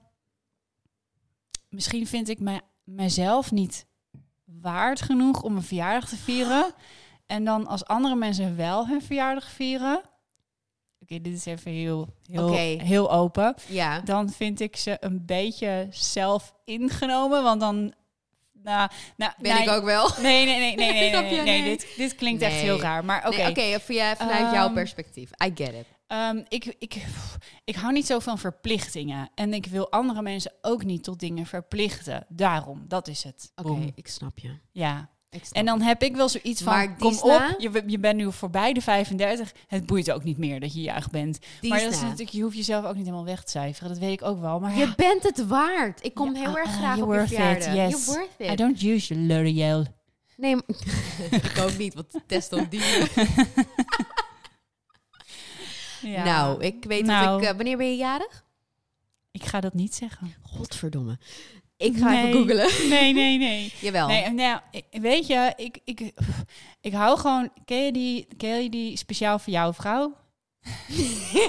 Misschien vind ik me, mezelf niet waard genoeg om een verjaardag te vieren. En dan als andere mensen wel hun verjaardag vieren... Oké, dit is even heel, heel, heel open. Ja. Dan vind ik ze een beetje zelf ingenomen. Want dan... Nou, nou, Ben nee, ik ook wel. Nee, nee, nee, nee, nee, nee, nee, Nee. Dit, dit klinkt echt heel raar. Maar oké, Nee, Oké, via- vanuit jouw Ehm, perspectief. I get it. Ehm, ik, ik, ik hou niet zo van verplichtingen. En ik wil andere mensen ook niet tot dingen verplichten. Daarom, dat is het. Oké, ik snap je. Ja. En dan heb ik wel zoiets van, Maar kom Disna- op, je, je bent nu voorbij de 35. Het boeit ook niet meer dat je jarig bent. Maar dat is Disna. natuurlijk, je hoeft jezelf ook niet helemaal weg te cijferen. Dat weet ik ook wel. Maar Je bent het waard. Ik kom Ja, heel erg ah, graag op je verjaardag. yes. You're worth it. I don't use your L'Oreal. Nee, ik ook niet, want test op die. Ja. Nou, ik weet Nou. dat ik... eh, wanneer ben je jarig? Ik ga dat niet zeggen. Godverdomme. Ik ga Nee. even googlen. Nee, nee, nee. Jawel. Nee, nou, weet je, ik, ik, ik hou gewoon... Ken je, die, ken je die speciaal voor jouw vrouw?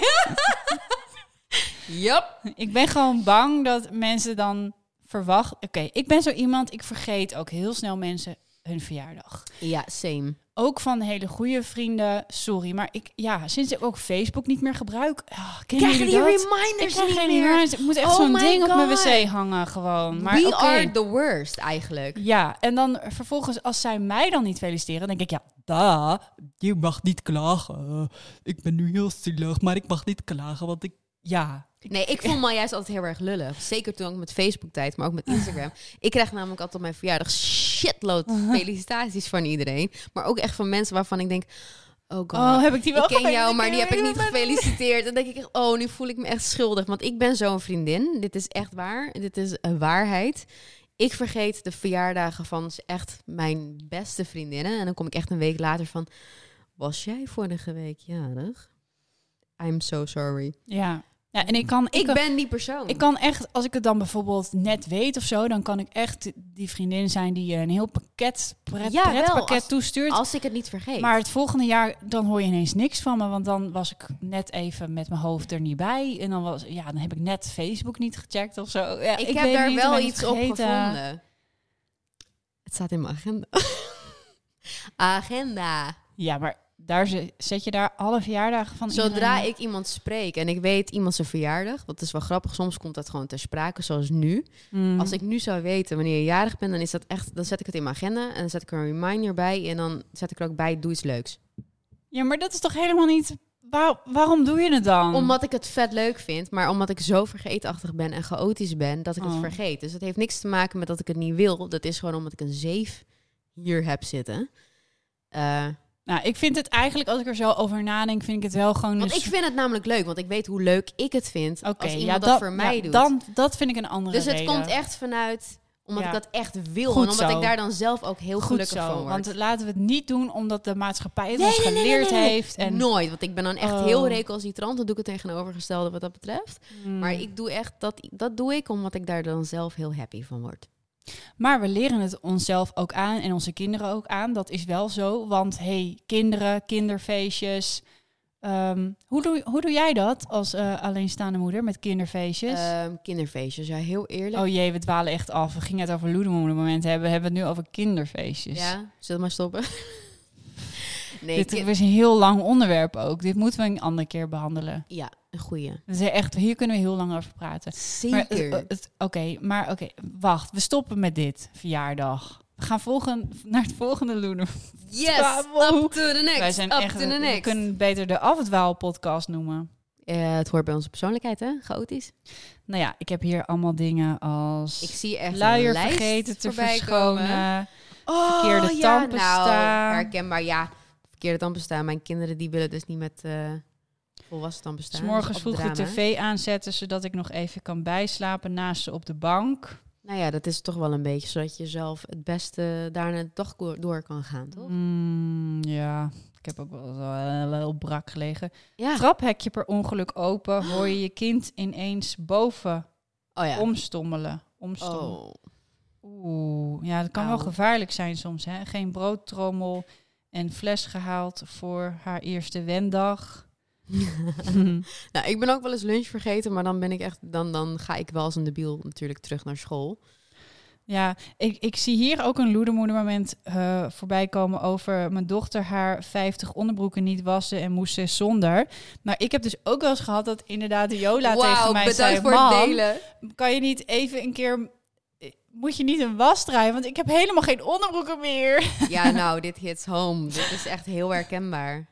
Yup. Ik ben gewoon bang dat mensen dan verwachten... Oké, ik ben zo iemand, ik vergeet ook heel snel mensen hun verjaardag. Ja, same. Ook van hele goede vrienden. Sorry, maar ik, ja, sinds ik ook Facebook niet meer gebruik. kennen Krijgen jullie die dat? reminders Ik krijg niet geen meer. reminders. Ik moet echt Oh zo'n ding op mijn God. wc hangen gewoon. Maar We are the worst eigenlijk. Ja, en dan vervolgens als zij mij dan niet feliciteren, denk ik ja, da, je mag niet klagen. Ik ben nu heel zielig, maar ik mag niet klagen, want ik, ja. Nee, ik vond me juist altijd heel erg lullig. Zeker toen ook met Facebook-tijd, maar ook met Instagram. Ik krijg namelijk altijd op mijn verjaardag shitload felicitaties van iedereen. Maar ook echt van mensen waarvan ik denk... Oh god, Oh, heb ik die wel ik ken jou, maar die heb ik niet gefeliciteerd? En dan denk ik oh, nu voel ik me echt schuldig. Want ik ben zo'n vriendin. Dit is echt waar. Dit is een waarheid. Ik vergeet de verjaardagen van echt mijn beste vriendinnen. En dan kom ik echt een week later van... Was jij vorige week jarig? I'm so sorry. Ja. Ja, en ik kan, Ik ben die persoon. Ik kan echt, als ik het dan bijvoorbeeld net weet of zo, dan kan ik echt die vriendin zijn die je een heel pakket, pret, Ja, als- toestuurt. Als ik het niet vergeet. Maar het volgende jaar, dan hoor je ineens niks van me. Want dan was ik net even met mijn hoofd er niet bij. En dan, was, ja, dan heb ik net Facebook niet gecheckt of zo. Ja, ik, weet heb daar wel iets op gevonden. Het staat in mijn agenda. agenda. Ja, maar daar ze- zet je daar alle verjaardagen van Zodra iedereen? ik iemand spreek en ik weet iemand zijn verjaardag, dat is wel grappig, soms komt dat gewoon ter sprake, zoals nu. Hmm. Als ik nu zou weten wanneer je jarig bent, dan is dat echt, dan zet ik het in mijn agenda en dan zet ik er een reminder bij en dan zet ik er ook bij, doe iets leuks. Ja, maar dat is toch helemaal niet... Waar, waarom doe je het dan? Omdat ik het vet leuk vind, maar omdat ik zo vergeetachtig ben en chaotisch ben, dat ik het Oh. vergeet. Dus het heeft niks te maken met dat ik het niet wil. Dat is gewoon omdat ik een zeef hier heb zitten. Eh, Nou, ik vind het eigenlijk, als ik er zo over nadenk, vind ik het wel gewoon... want een ik vind het namelijk leuk, want ik weet hoe leuk ik het vind Oké, als iemand ja, dat, voor mij ja, doet. Dan, dat vind ik een andere dus het reden. komt echt vanuit omdat Ja. ik dat echt wil Goed en omdat zo. ik daar dan zelf ook heel Goed gelukkig zo, van word. want laten we het niet doen omdat de maatschappij het Nee, ons geleerd nee, nee. heeft. En, Nooit, want ik ben dan echt Oh. heel recalcitrant. Dan doe ik het tegenovergestelde wat dat betreft. Hmm. Maar ik doe echt dat, dat doe ik omdat ik daar dan zelf heel happy van word. Maar we leren het onszelf ook aan en onze kinderen ook aan. Dat is wel zo, want hey, kinderen, kinderfeestjes. Ehm, hoe, doe, hoe doe jij dat als eh, alleenstaande moeder met kinderfeestjes? Ehm, kinderfeestjes, ja, heel eerlijk. oh jee, we dwalen echt af. We gingen het over loedemoeder hebben. We hebben het nu over kinderfeestjes. Ja, zullen we maar stoppen? nee, Dit is een heel lang onderwerp ook. Dit moeten we een andere keer behandelen. ja, een goeie. Dat is echt, hier kunnen we heel lang over praten. Zeker. Oké, maar oké, wacht. We stoppen met dit verjaardag. We gaan volgen, naar het volgende Loenen. yes, Bravo. up to the next. Wij zijn up echt, to the we kunnen beter de Afdwaal podcast noemen. Eh, het hoort bij onze persoonlijkheid, hè? Chaotisch. Nou ja, ik heb hier allemaal dingen als Ik zie echt luier vergeten te verschonen. komen. Oh, verkeerde ja. Nou, herkenbaar, ja. Verkeerde tandpasta. Mijn kinderen die willen dus niet met eh, volwassen tandpasta. S morgens Dus vroeg de tv aanzetten, zodat ik nog even kan bijslapen naast ze op de bank. Nou ja, dat is toch wel een beetje zodat je zelf het beste daarna de dag door- kan gaan, toch? Mm, ja, ik heb ook wel heel brak gelegen. Ja. Traphekje per ongeluk open, hoor je je kind ineens boven Oh ja. omstommelen. Omstommelen. Oh. Oeh, ja, dat kan wel gevaarlijk zijn soms. Hè? Geen broodtrommel en fles gehaald voor haar eerste wendag. Nou, ik ben ook wel eens lunch vergeten, maar dan ben ik echt, dan, dan ga ik wel als een debiel natuurlijk terug naar school. Ja, ik, ik zie hier ook een loedermoedermoment eh voorbij komen over mijn dochter haar 50 onderbroeken niet wassen en moest ze zonder. Maar ik heb dus ook wel eens gehad dat inderdaad de Jola tegen mij zei, voor "Mam, het delen. kan je niet even een keer, moet je niet een was draaien, want ik heb helemaal geen onderbroeken meer. Ja, nou, dit hits home. Dit is echt heel herkenbaar.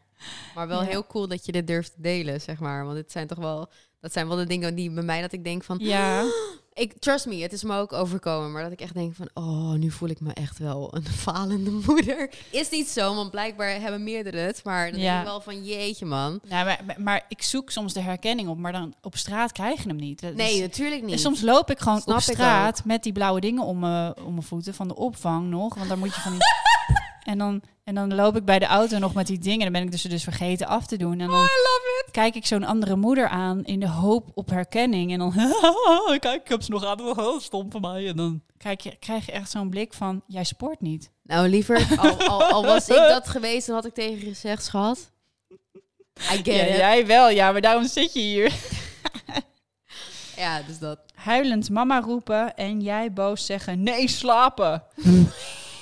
Maar wel Ja. heel cool dat je dit durft te delen, zeg maar. Want dit zijn toch wel, dat zijn wel de dingen die bij mij dat ik denk van, Ja, ik trust me, het is me ook overkomen, maar dat ik echt denk van, oh, nu voel ik me echt wel een falende moeder. Is niet zo, want blijkbaar hebben meerdere het, maar dan Ja. denk ik wel van, jeetje man. nou, maar, maar ik zoek soms de herkenning op, maar dan op straat krijg je hem niet. Nee, natuurlijk En niet. soms loop ik gewoon Snap op straat met die blauwe dingen om mijn, om mijn voeten van de opvang nog. Want daar moet je van die... en, dan, en dan loop ik bij de auto nog met die dingen. Dan ben ik dus, dus vergeten af te doen. En dan Oh, I love it. kijk ik zo'n andere moeder aan in de hoop op herkenning. En dan, kijk, ik heb ze nog aan. Oh, stom van mij. En dan kijk je, krijg je echt zo'n blik van, jij sport niet. Nou, liever, al, al, al was ik dat geweest, dan had ik tegen je gezegd, schat. I get Ja, it. Ja, jij wel, ja, maar daarom zit je hier. dus dat. Huilend mama roepen en jij boos zeggen, nee, slapen.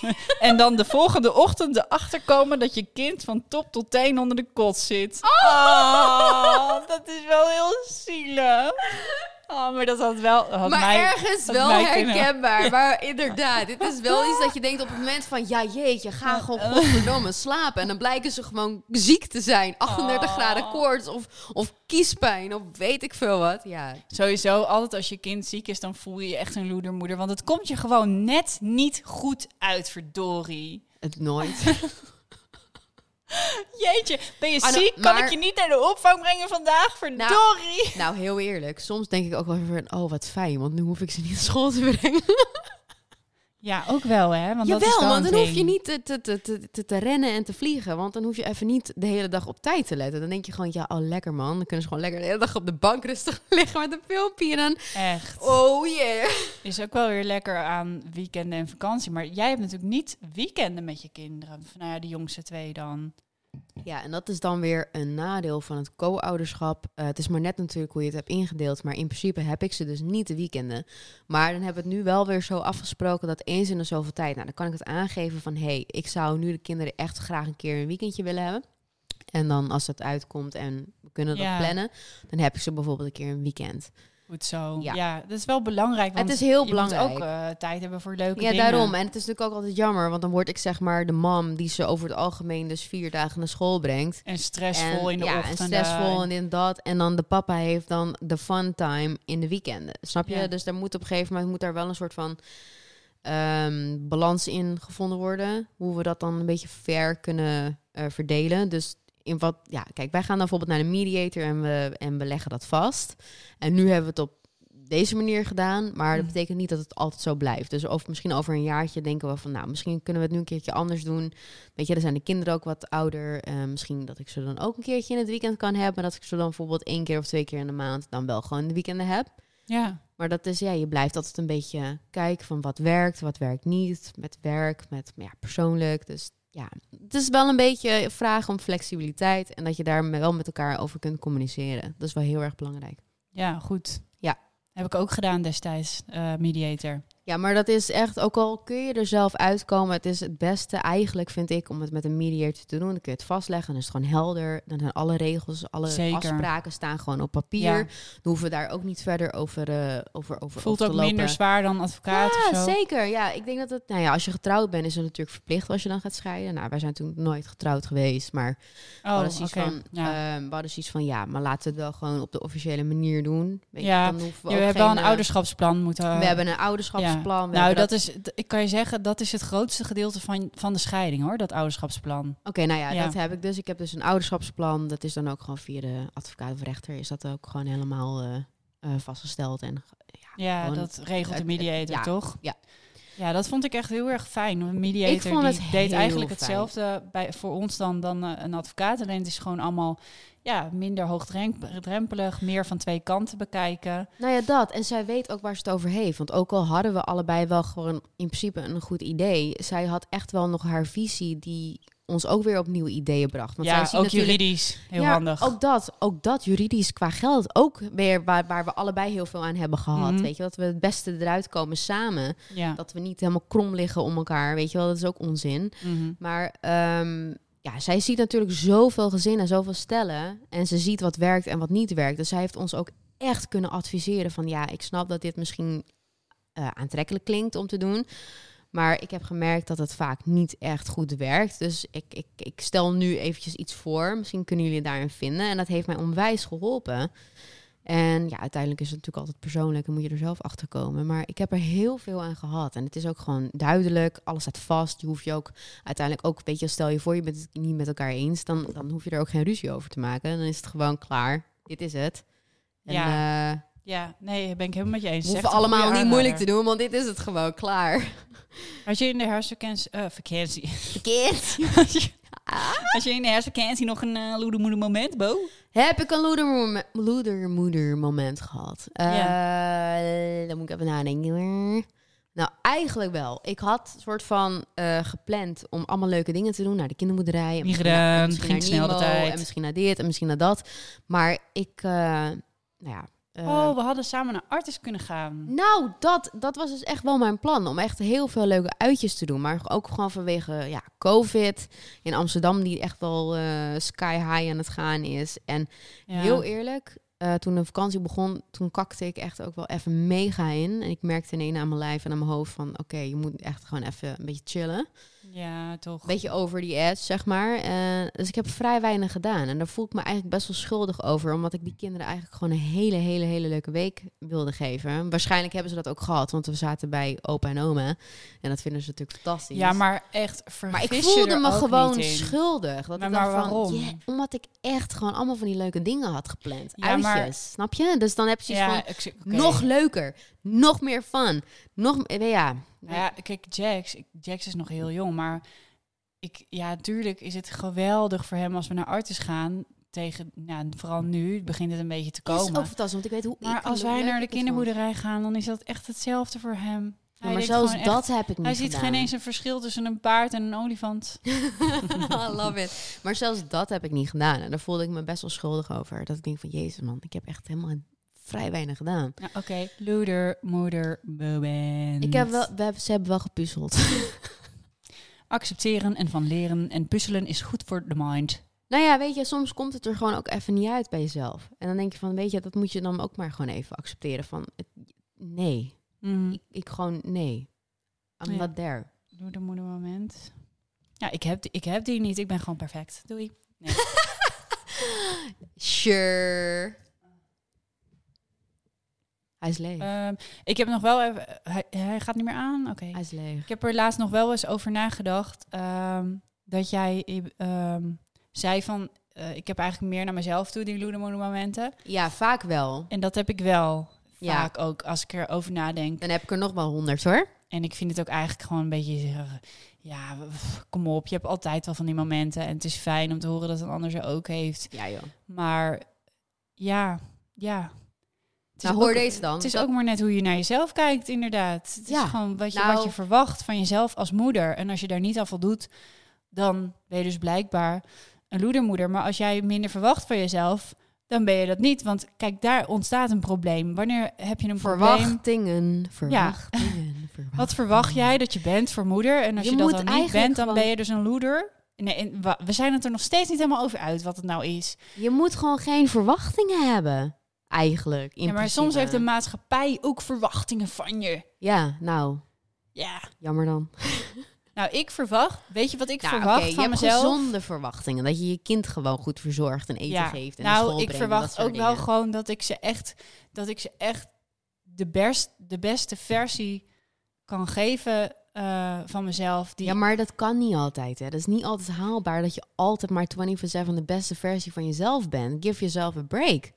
en dan de volgende ochtend erachter komen dat je kind van top tot teen onder de kot zit. Oh, dat is wel heel zielig. Oh, maar dat had wel... Had maar mij, ergens had wel mij herkenbaar. Maar inderdaad, dit is wel iets dat je denkt op het moment van... Ja, jeetje, ga gewoon godverdomme slapen. En dan blijken ze gewoon ziek te zijn. 38 Oh. graden koorts of, of kiespijn of weet ik veel wat. Ja, Sowieso, altijd als je kind ziek is, dan voel je je echt een loedermoeder. Want het komt je gewoon net niet goed uit, verdorie. het nooit. Jeetje, ben je Ah, nou, ziek? Kan maar- ik je niet naar de opvang brengen vandaag? Verdorie. nou, heel eerlijk. Soms denk ik ook wel even van... Oh, wat fijn, want nu hoef ik ze niet naar school te brengen. Ja, ook wel, hè? Want dat is Jawel, wel want dan hoef je niet te, te, te, te, te, te rennen en te vliegen. Want dan hoef je even niet de hele dag op tijd te letten. Dan denk je gewoon, ja, oh lekker man. Dan kunnen ze gewoon lekker de hele dag op de bank rustig liggen met een filmpje. En dan, Echt. oh yeah. Is ook wel weer lekker aan weekenden en vakantie. Maar jij hebt natuurlijk niet weekenden met je kinderen. Nou ja, de jongste twee dan. Ja, en dat is dan weer een nadeel van het co-ouderschap. Eh, het is maar net natuurlijk hoe je het hebt ingedeeld. Maar in principe heb ik ze dus niet de weekenden. Maar dan hebben we het nu wel weer zo afgesproken dat eens in de zoveel tijd... Nou, dan kan ik het aangeven van... hé, hey, ik zou nu de kinderen echt graag een keer een weekendje willen hebben. En dan als het uitkomt en we kunnen dat Ja. plannen... dan heb ik ze bijvoorbeeld een keer een weekend. Goed zo. Ja. Ja, dat is wel belangrijk. Want Het is heel belangrijk. ook eh, tijd hebben voor leuke Ja, dingen. daarom. En het is natuurlijk ook altijd jammer... want dan word ik zeg maar de mam die ze over het algemeen... dus vier dagen naar school brengt... En stressvol in de ja, ochtend. en stressvol en en dat. En dan de papa heeft dan de fun time in de weekenden. Snap je? Ja. Dus daar moet op een gegeven moment moet daar wel een soort van ehm, balans in gevonden worden. Hoe we dat dan een beetje fair kunnen eh, verdelen. Dus in wat, ja, kijk, wij gaan dan bijvoorbeeld naar de mediator en we, en we leggen dat vast. En nu hebben we het op deze manier gedaan, maar dat Mhm. betekent niet dat het altijd zo blijft. Dus over, misschien over een jaartje denken we van, nou, misschien kunnen we het nu een keertje anders doen. Weet je, dan zijn de kinderen ook wat ouder. Eh, misschien dat ik ze dan ook een keertje in het weekend kan hebben. Dat ik ze dan bijvoorbeeld één keer of twee keer in de maand dan wel gewoon de weekenden heb. Ja. Maar dat is, ja, je blijft altijd een beetje kijken van wat werkt, wat werkt niet. Met werk, met ja, persoonlijk. Dus ja, het is wel een beetje vragen om flexibiliteit. En dat je daar wel met elkaar over kunt communiceren. Dat is wel heel erg belangrijk. ja, goed. Ja. Heb ik ook gedaan destijds, eh, mediator. Ja, maar dat is echt, ook al kun je er zelf uitkomen, het is het beste eigenlijk, vind ik, om het met een mediator te doen. Dan kun je het vastleggen, dan is het gewoon helder. Dan zijn alle regels, alle Zeker. afspraken staan gewoon op papier. Ja. Dan hoeven we daar ook niet verder over, eh over, over Voelt over ook lopen. minder zwaar dan advocaat of Ja, zo. zeker. Ja, ik denk dat het, nou ja, als je getrouwd bent, is het natuurlijk verplicht als je dan gaat scheiden. Nou, wij zijn toen nooit getrouwd geweest, maar we Oh, hadden oké. zoiets van, ja. ehm, we hadden zoiets van, ja, maar laten we het wel gewoon op de officiële manier doen. Weet Ja, je, dan hoeven we je ook hebt wel een eh, ouderschapsplan moeten... We hebben een ouderschapsplan. Nou, dat is, ik kan je zeggen, dat is het grootste gedeelte van, van de scheiding, hoor, dat ouderschapsplan. Oké, nou ja, Ja. dat heb ik dus. Ik heb dus een ouderschapsplan. Dat is dan ook gewoon via de advocaat of rechter. Is dat ook gewoon helemaal eh, eh, vastgesteld. En Ja, Gewoon dat regelt de mediator, ja, toch? ja. Ja, dat vond ik echt heel erg fijn. Een mediator Ik vond het die deed eigenlijk fijn. hetzelfde bij, voor ons dan, dan eh, een advocaat. Alleen het is gewoon allemaal ja, minder hoogdrempelig, meer van twee kanten bekijken. nou ja, dat. En zij weet ook waar ze het over heeft. Want ook al hadden we allebei wel gewoon in principe een goed idee. Zij had echt wel nog haar visie die ons ook weer op nieuwe ideeën bracht. Want ja, ook juridisch. Heel ja, handig. Ook dat, ook dat juridisch qua geld. Ook weer waar, waar we allebei heel veel aan hebben gehad. Mhm. Weet je, dat we het beste eruit komen samen. ja. Dat we niet helemaal krom liggen om elkaar. Weet je wel, dat is ook onzin. Mhm. Maar ehm, ja, zij ziet natuurlijk zoveel gezinnen, zoveel stellen. En ze ziet wat werkt en wat niet werkt. Dus zij heeft ons ook echt kunnen adviseren van... ja, ik snap dat dit misschien eh, aantrekkelijk klinkt om te doen... Maar ik heb gemerkt dat het vaak niet echt goed werkt. Dus ik, ik, ik stel nu eventjes iets voor. Misschien kunnen jullie daarin vinden. En dat heeft mij onwijs geholpen. En ja, uiteindelijk is het natuurlijk altijd persoonlijk en moet je er zelf achter komen. Maar ik heb er heel veel aan gehad. En het is ook gewoon duidelijk. Alles staat vast. Je hoeft je ook uiteindelijk ook, weet je, stel je voor je bent het niet met elkaar eens. Dan, dan hoef je er ook geen ruzie over te maken. Dan is het gewoon klaar. Dit is het. En, Ja. eh, ja, nee, ben ik helemaal met je eens. we hoeven allemaal niet moeilijk te doen, want dit is het gewoon klaar. Had je in de herfstvakantie... eh, vakantie. Verkeerd. Had je in de herfstvakantie nog een uh, loedemoede moment, Bo? Heb ik een loedermoeder loedermoeder moment gehad? Eh, Dan moet ik even nadenken. Nou, eigenlijk wel. Ik had soort van gepland om allemaal leuke dingen te doen. Naar de kinderboerderij. En Niet misschien gedaan, ging snel de tijd. En misschien naar dit en misschien naar dat. Maar ik, nou ja, oh, we hadden samen naar Artis kunnen gaan. Nou, dat, dat was dus echt wel mijn plan. Om echt heel veel leuke uitjes te doen. Maar ook gewoon vanwege ja, COVID. In Amsterdam, die echt wel eh, sky high aan het gaan is. En Ja. heel eerlijk, eh, toen de vakantie begon, toen kakte ik echt ook wel even mega in. En ik merkte ineens aan mijn lijf en aan mijn hoofd van... Oké, je moet echt gewoon even een beetje chillen. Ja, toch. Een beetje over die edge, zeg maar. Eh, dus ik heb vrij weinig gedaan. En daar voel ik me eigenlijk best wel schuldig over. Omdat ik die kinderen eigenlijk gewoon een hele, hele, hele leuke week wilde geven. Waarschijnlijk hebben ze dat ook gehad. Want we zaten bij opa en oma. En dat vinden ze natuurlijk fantastisch. Ja, maar echt, Maar ik voelde me gewoon schuldig. Dat Maar- ik maar van, waarom? yeah, omdat ik echt gewoon allemaal van die leuke dingen had gepland. Ja, maar- Uitjes, snap je? Dus dan heb je zoiets Ja, van, nog leuker, nog meer fun. Nog, ja. Nou ja, kijk, Jax, ik- Jax is nog heel jong, maar ik, ja, natuurlijk is het geweldig voor hem als we naar Artis gaan. Tegen, ja, vooral nu begint het een beetje te Het is ook komen. fantastisch, want ik weet hoe Maar ik als wij naar de kinderboerderij gaan, dan is dat echt hetzelfde voor hem. Ja, maar zelfs dat echt- heb ik niet Hij ziet gedaan. geen eens een verschil tussen een paard en een olifant. I love it. Maar zelfs dat heb ik niet gedaan. En daar voelde ik me best wel schuldig over. Dat ik denk van, jezus man, ik heb echt helemaal vrij weinig gedaan. Ja, Oké, loeder, moeder, moment. Ik heb wel, we hebben, ze hebben wel gepuzzeld. Accepteren en van leren en puzzelen is goed voor de mind. nou ja, weet je, soms komt het er gewoon ook even niet uit bij jezelf. En dan denk je van, weet je, dat moet je dan ook maar gewoon even accepteren van, het- nee. Mhm. Ik, ik gewoon, nee. I'm Ja. not there. Moeder, moment. Ja, ik heb, die, ik heb die niet. Ik ben gewoon perfect. Doei. Sure. Hij is leeg. Ehm, ik heb nog wel even... Hij, hij gaat niet meer aan? Oké. Hij is leeg. Ik heb er laatst nog wel eens over nagedacht. ehm, dat jij ehm, zei van... eh, ik heb eigenlijk meer naar mezelf toe, die loedermoedermomenten. Ja, vaak wel. En dat heb ik wel Ja. vaak ook, als ik erover nadenk. Dan heb ik er nog wel honderd hoor. En ik vind het ook eigenlijk gewoon een beetje... eh, ja, pff, kom op. Je hebt altijd wel van die momenten. En het is fijn om te horen dat een ander ze ook heeft. Ja joh. Maar ja, ja. Het is Nou, hoor ook- deze dan. Het is Dat- ook maar net hoe je naar jezelf kijkt, inderdaad. Het Ja, is gewoon wat je, nou- wat je verwacht van jezelf als moeder. En als je daar niet aan voldoet, dan ben je dus blijkbaar een loedermoeder. Maar als jij minder verwacht van jezelf, dan ben je dat niet. Want kijk, daar ontstaat een probleem. Wanneer heb je een probleem? Verwachtingen, verwachtingen, verwachtingen. Wat verwacht jij dat je bent voor moeder? En als Je je, dat dan niet bent, dan gewoon- ben je dus een loeder. Nee, we zijn het er nog steeds niet helemaal over uit wat het nou is. Je moet gewoon geen verwachtingen hebben, eigenlijk. in Ja, maar principe. soms heeft de maatschappij ook verwachtingen van je. Ja, nou, Ja. jammer dan. Nou, ik verwacht, weet je wat ik Nou, verwacht je van hebt mezelf? gezonde verwachtingen. Dat je je kind gewoon goed verzorgt en eten ja. geeft en naar nou, school ik verwacht ook wel gewoon dat ik ze echt, dat ik ze echt de, best, de beste versie kan geven eh, van mezelf. Die, Ja, maar dat kan niet altijd. Hè. Dat is niet altijd haalbaar dat je altijd maar 24-7 de beste versie van jezelf bent. Give yourself a break.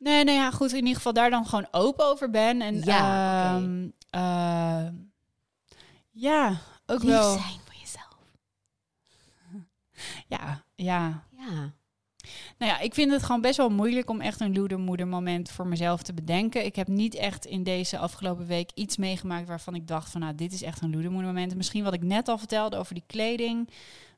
Nee, nee, ja, goed. In ieder geval daar dan gewoon open over ben. En Ja, ehm, eh, ja, ook Lief wel. zijn voor jezelf. Ja, ja. Ja. Nou ja, ik vind het gewoon best wel moeilijk om echt een loedermoeder moment voor mezelf te bedenken. Ik heb niet echt in deze afgelopen week iets meegemaakt waarvan ik dacht van nou, dit is echt een loedermoeder moment. Misschien wat ik net al vertelde over die kleding.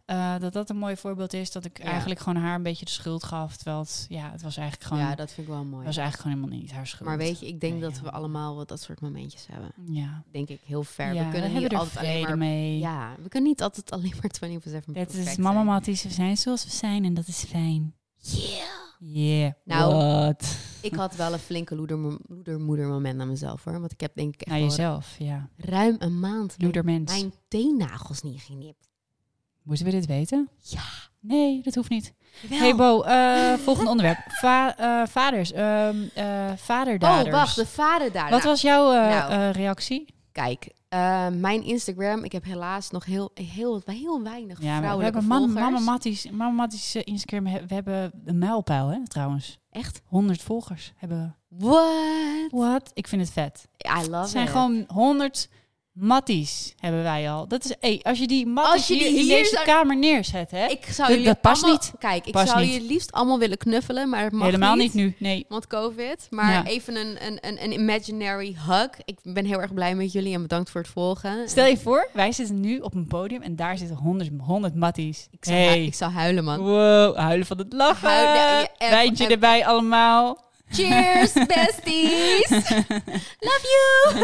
Eh, dat dat een mooi voorbeeld is. Dat ik Ja. eigenlijk gewoon haar een beetje de schuld gaf. Terwijl het, ja, het was eigenlijk gewoon, ja, dat vind ik wel mooi. het was eigenlijk gewoon helemaal niet haar schuld. Maar weet je, ik denk dat ja. we allemaal wat dat soort momentjes hebben. ja, Denk ik heel ver. we kunnen niet er altijd alleen maar... mee. Ja, we kunnen niet altijd alleen maar 24-7 Dat is mama. Matties, we zijn zoals we zijn en dat is fijn. Yeah. Yeah. Nou, What? Ik had wel een flinke loeder, loedermoeder moment naar mezelf hoor. Want ik heb denk ik echt Naar jezelf, ja. ruim een maand mijn, Loedermens. mijn teennagels niet genipt. Moeten we dit weten? Ja. Nee, dat hoeft niet. Jawel. Hey Bo, eh, volgende onderwerp. Va eh, vaders, ehm eh vaderdaders. Oh, wacht, de vader daar. Wat was jouw nou. reactie? Kijk, mijn Instagram, ik heb helaas nog heel, heel, heel weinig Ja, we hebben man. Mama Matties, Mama Matties Instagram, we hebben een mijlpaal hè, trouwens. Echt? 100 volgers hebben we. What? Wat? Ik vind het vet. I love Het zijn it. gewoon 100 Matties hebben wij al. Dat is, hey, als je die Matties Als je die hier, in deze zou- kamer neerzet, hè? Ik zou Dat- past allemaal- niet. Kijk, ik Past zou niet. je liefst allemaal willen knuffelen, maar het mag Helemaal niet. niet nu, nee. Want COVID. Maar Ja. even een, een, een, een imaginary hug. Ik ben heel erg blij met jullie en bedankt voor het volgen. Stel je voor, wij zitten nu op een podium en daar zitten 100, 100 Matties. ik, zou, hey. ik zou huilen, man. Wow, huilen van het lachen. Huilen, ja, en- Wijntje en- erbij allemaal. Cheers, besties! Love you!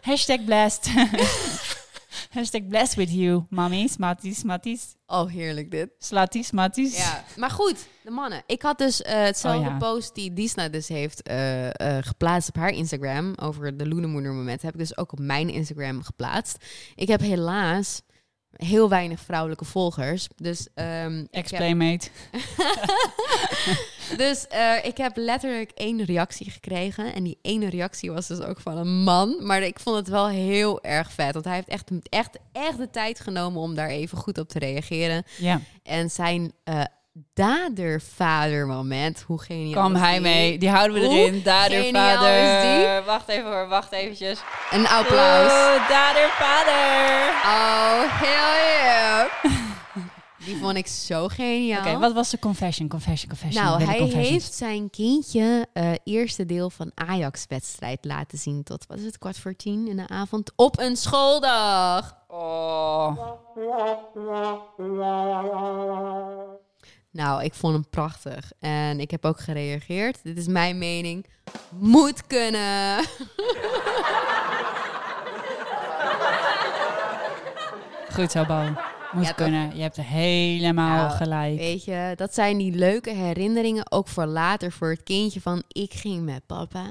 Hashtag blessed. Hashtag blessed with you, mammies, matties, matties, Oh, heerlijk dit. slatties, matties. Ja, maar goed, de mannen. Ik had dus eh, hetzelfde Oh ja. post die Disna dus heeft eh, eh, geplaatst op haar Instagram over de Loenemoeder moment. Heb ik dus ook op mijn Instagram geplaatst. Ik heb helaas heel weinig vrouwelijke volgers. Dus, ehm, ik heb, Explain, mate. dus eh, ik heb letterlijk één reactie gekregen. En die ene reactie was dus ook van een man. Maar ik vond het wel heel erg vet. Want hij heeft echt, echt, echt de tijd genomen om daar even goed op te reageren. Ja, En zijn eh dader-vader-moment, hoe geniaal kwam is hij mee. Die houden we Hoe erin. Dader, geniaal vader. is die? Wacht even hoor, wacht eventjes. Een applaus. Oh, dader, vader. Oh, hell yeah. Die vond ik zo geniaal. Oké, wat was de confession? Confession, confession. nou, hij heeft zijn kindje eh eerste deel van Ajax-wedstrijd laten zien tot, wat is het, kwart voor tien in de avond op een schooldag. Oh. Nou, ik vond hem prachtig. En ik heb ook gereageerd. Dit is mijn mening. Moet kunnen. Goed zo, Bo. Moet Ja, toch? kunnen. Je hebt helemaal Nou, gelijk. Weet je, dat zijn die leuke herinneringen ook voor later voor het kindje van ik ging met papa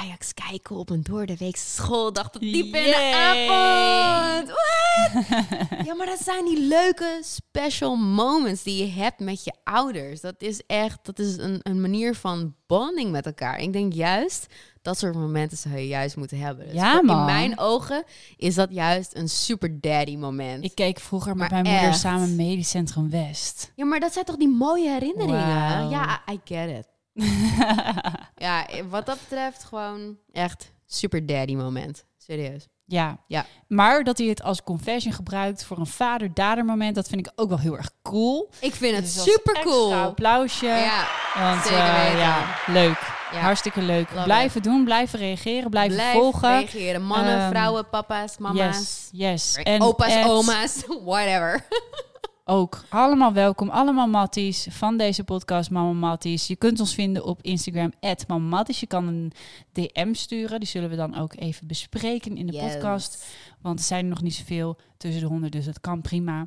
Ajax kijken op een doordeweekse schooldag tot diep in de avond. What? ja, maar dat zijn die leuke special moments die je hebt met je ouders. Dat is echt, dat is een, een manier van bonding met elkaar. Ik denk juist, dat soort momenten zou je juist moeten hebben. Dus Ja, man. In mijn ogen is dat juist een super daddy moment. Ik keek vroeger met Maar mijn moeder samen Medisch Centrum West. Ja, maar dat zijn toch die mooie herinneringen? Ja, I get it. Ja, wat dat betreft gewoon echt super daddy moment. Serieus. Ja. Ja. Maar dat hij het als confession gebruikt voor een vader-dader moment, dat vind ik ook wel heel erg cool. Ik vind het Dus super cool. applausje. Ja, Want zeker eh, ja, leuk. ja. Hartstikke leuk. Love blijven doen, blijven reageren, blijven Blijf volgen. reageren. Mannen, Ehm, vrouwen, papa's, mama's. Yes, yes. En opa's, oma's, whatever. Ook allemaal welkom, allemaal Matties van deze podcast Mama Matties. Je kunt ons vinden op Instagram Mama Matties. Je kan een DM sturen, die zullen we dan ook even bespreken in de Yes. podcast. Want er zijn er nog niet zoveel tussen de honden, dus dat kan prima.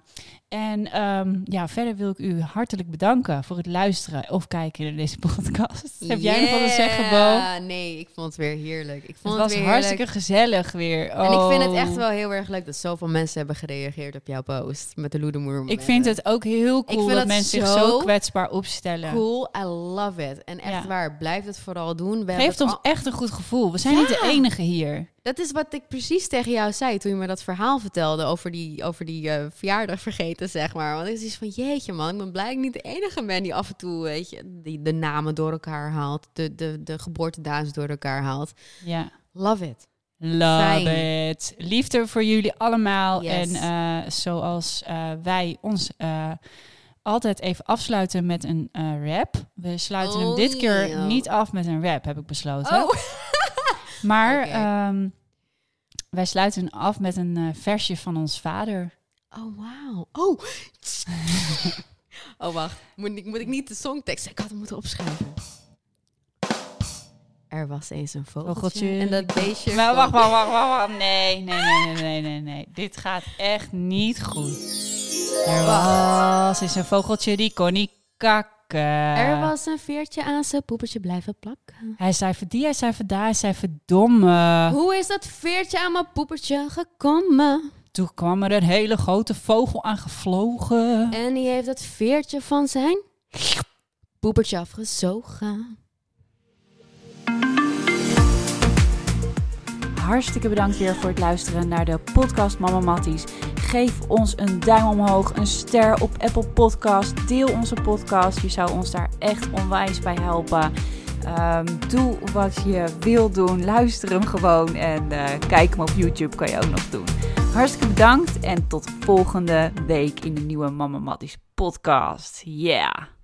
En ehm, ja, verder wil ik u hartelijk bedanken voor het luisteren of kijken naar deze podcast. Heb jij nog wat te zeggen, Bo? Nee, ik vond het weer heerlijk. Ik Het vond het, was hartstikke heerlijk. gezellig weer. En ik vind het Oh. echt wel heel erg leuk dat zoveel mensen hebben gereageerd op jouw post met de Loedemoer. Ik vind het ook heel cool dat mensen zich zo kwetsbaar opstellen. cool. I love it. En echt Ja. waar, blijf het vooral doen. We Geeft ons al- echt een goed gevoel. We zijn Ja. niet de enige hier. Dat is wat ik precies tegen jou zei toen je me dat verhaal vertelde over die, over die eh, verjaardag vergeten, zeg maar. Want het is van, jeetje man, ik ben blij ik niet de enige ben die af en toe, weet je, die de namen door elkaar haalt, de, de, de door elkaar haalt. Ja. Love it. Love Fijn. it. Liefde voor jullie allemaal. Yes. En eh, zoals eh, wij ons altijd even afsluiten met een rap. We sluiten hem Oh, dit keer ja. niet af met een rap, heb ik besloten. Oh, maar wij sluiten af met een eh, versje van ons vader. oh wauw. Oh. oh, wacht. Moet ik, moet ik niet de songtekst? Ik had hem moeten opschrijven. Er was eens een vogeltje. Vogeltje. En dat beestje. Maar wacht, wacht, wacht, wacht, wacht. Nee, nee, nee, nee, nee, nee, nee. Dit gaat echt niet goed. Er was eens een vogeltje die kon niet Er was een veertje aan zijn poepertje blijven plakken. Hij zei verdie, hij zei verdaar, hij zei verdomme. Hoe is dat veertje aan mijn poepertje gekomen? Toen kwam er een hele grote vogel aangevlogen. En die heeft het veertje van zijn poepertje afgezogen. Hartstikke bedankt weer voor het luisteren naar de podcast Mama Matties. Geef ons een duim omhoog, een ster op Apple Podcast. Deel onze podcast. Je zou ons daar echt onwijs bij helpen. Ehm, doe wat je wil doen. Luister hem gewoon. En eh, kijk hem op YouTube kan je ook nog doen. Hartstikke bedankt. En tot volgende week in de nieuwe Mama Matties podcast. Yeah.